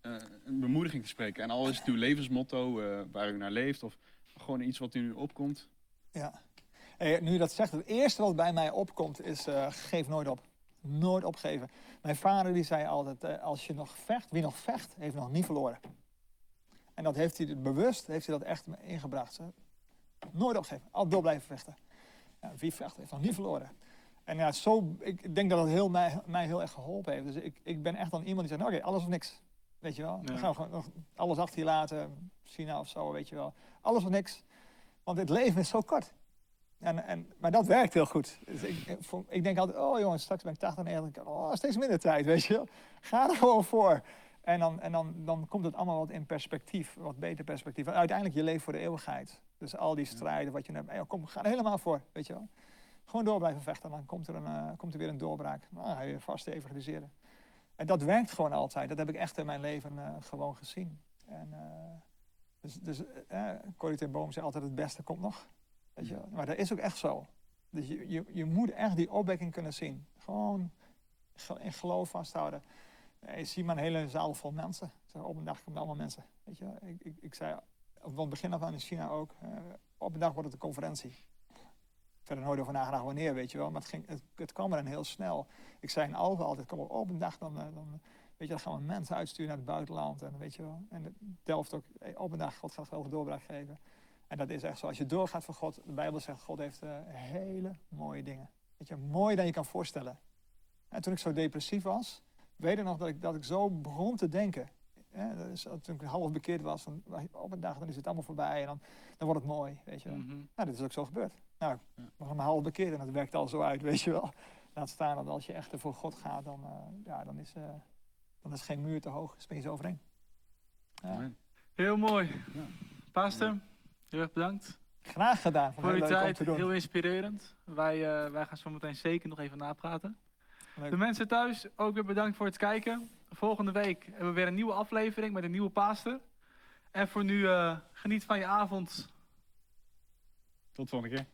eh, een bemoediging te spreken. En al is het uw levensmotto, eh, waar u naar leeft, of gewoon iets wat nu opkomt. Ja. Nu je dat zegt, het eerste wat bij mij opkomt is eh, geef nooit op. Nooit opgeven. Mijn vader die zei altijd, eh, als je nog vecht, wie nog vecht, heeft nog niet verloren. En dat heeft hij bewust, heeft hij dat echt ingebracht. Hè. Nooit opgeven, altijd door blijven vechten. Ja, wie vecht, heeft nog niet verloren. En ja, zo, ik denk dat het heel mij, mij heel erg geholpen heeft. Dus ik, ik ben echt dan iemand die zegt, nou, oké, alles of niks. Weet je wel, dan gaan we gewoon nog alles achter je laten. China of zo, weet je wel. Alles of niks. Want het leven is zo kort. En, en, maar dat werkt heel goed. Dus ik, ik, denk altijd, oh jongens, straks ben ik 80 en 90. Oh, steeds minder tijd, weet je wel. Ga er gewoon voor. En, dan, en dan, dan komt het allemaal wat in perspectief, wat beter perspectief. En uiteindelijk, je leeft voor de eeuwigheid. Dus al die strijden wat je hebt, hey, kom, ga er helemaal voor, weet je wel. Gewoon door blijven vechten, dan komt er, een, eh, komt er weer een doorbraak. Nou, dan ga je vast evangeliseren. En dat werkt gewoon altijd. Dat heb ik echt in mijn leven eh, gewoon gezien. En, eh, dus dus eh, Corrie ten Boom zei altijd, het beste komt nog. Weet je. Maar dat is ook echt zo. Dus je, je, je moet echt die opwekking kunnen zien. Gewoon ge- in geloof vasthouden. Je ziet maar een hele zaal vol mensen. Ik op een dag komen allemaal mensen. Weet je, ik, ik, ik zei van het begin af aan in China ook, op een dag wordt het een conferentie. Verder nooit over nagedacht wanneer, weet je wel. Maar het, ging, het, het kwam er dan heel snel. Ik zei in Alphen altijd, kom op, een dag dan, eh, dan weet je, dan gaan we mensen uitsturen naar het buitenland. En weet je wel. En het Delft ook op een dag, God gaat over doorbraak geven. En dat is echt zo. Als je doorgaat voor God, de Bijbel zegt, God heeft eh, hele mooie dingen. Weet je, mooier dan je kan voorstellen. En toen ik zo depressief was, weet ik nog dat ik, dat ik zo begon te denken. Dat is, toen ik half bekeerd was, dan, op een dag dan is het allemaal voorbij en dan, dan wordt het mooi, weet je wel. Mhm. Nou, dit is ook zo gebeurd. Nou, was maar half bekeerd en dat werkt al zo uit, weet je wel. Laat staan dat als je echt voor God gaat, dan, eh, ja, dan, is, eh, dan is geen muur te hoog, spring je overheen. Ja. Heel mooi. Ja. Pastor, heel erg bedankt Graag gedaan, voor om tijd. te doen. Heel inspirerend. Wij, eh, wij gaan zo meteen zeker nog even napraten. Leuk. De mensen thuis, ook weer bedankt voor het kijken. Volgende week hebben we weer een nieuwe aflevering met een nieuwe pastor. En voor nu, eh, geniet van je avond. Tot de volgende keer.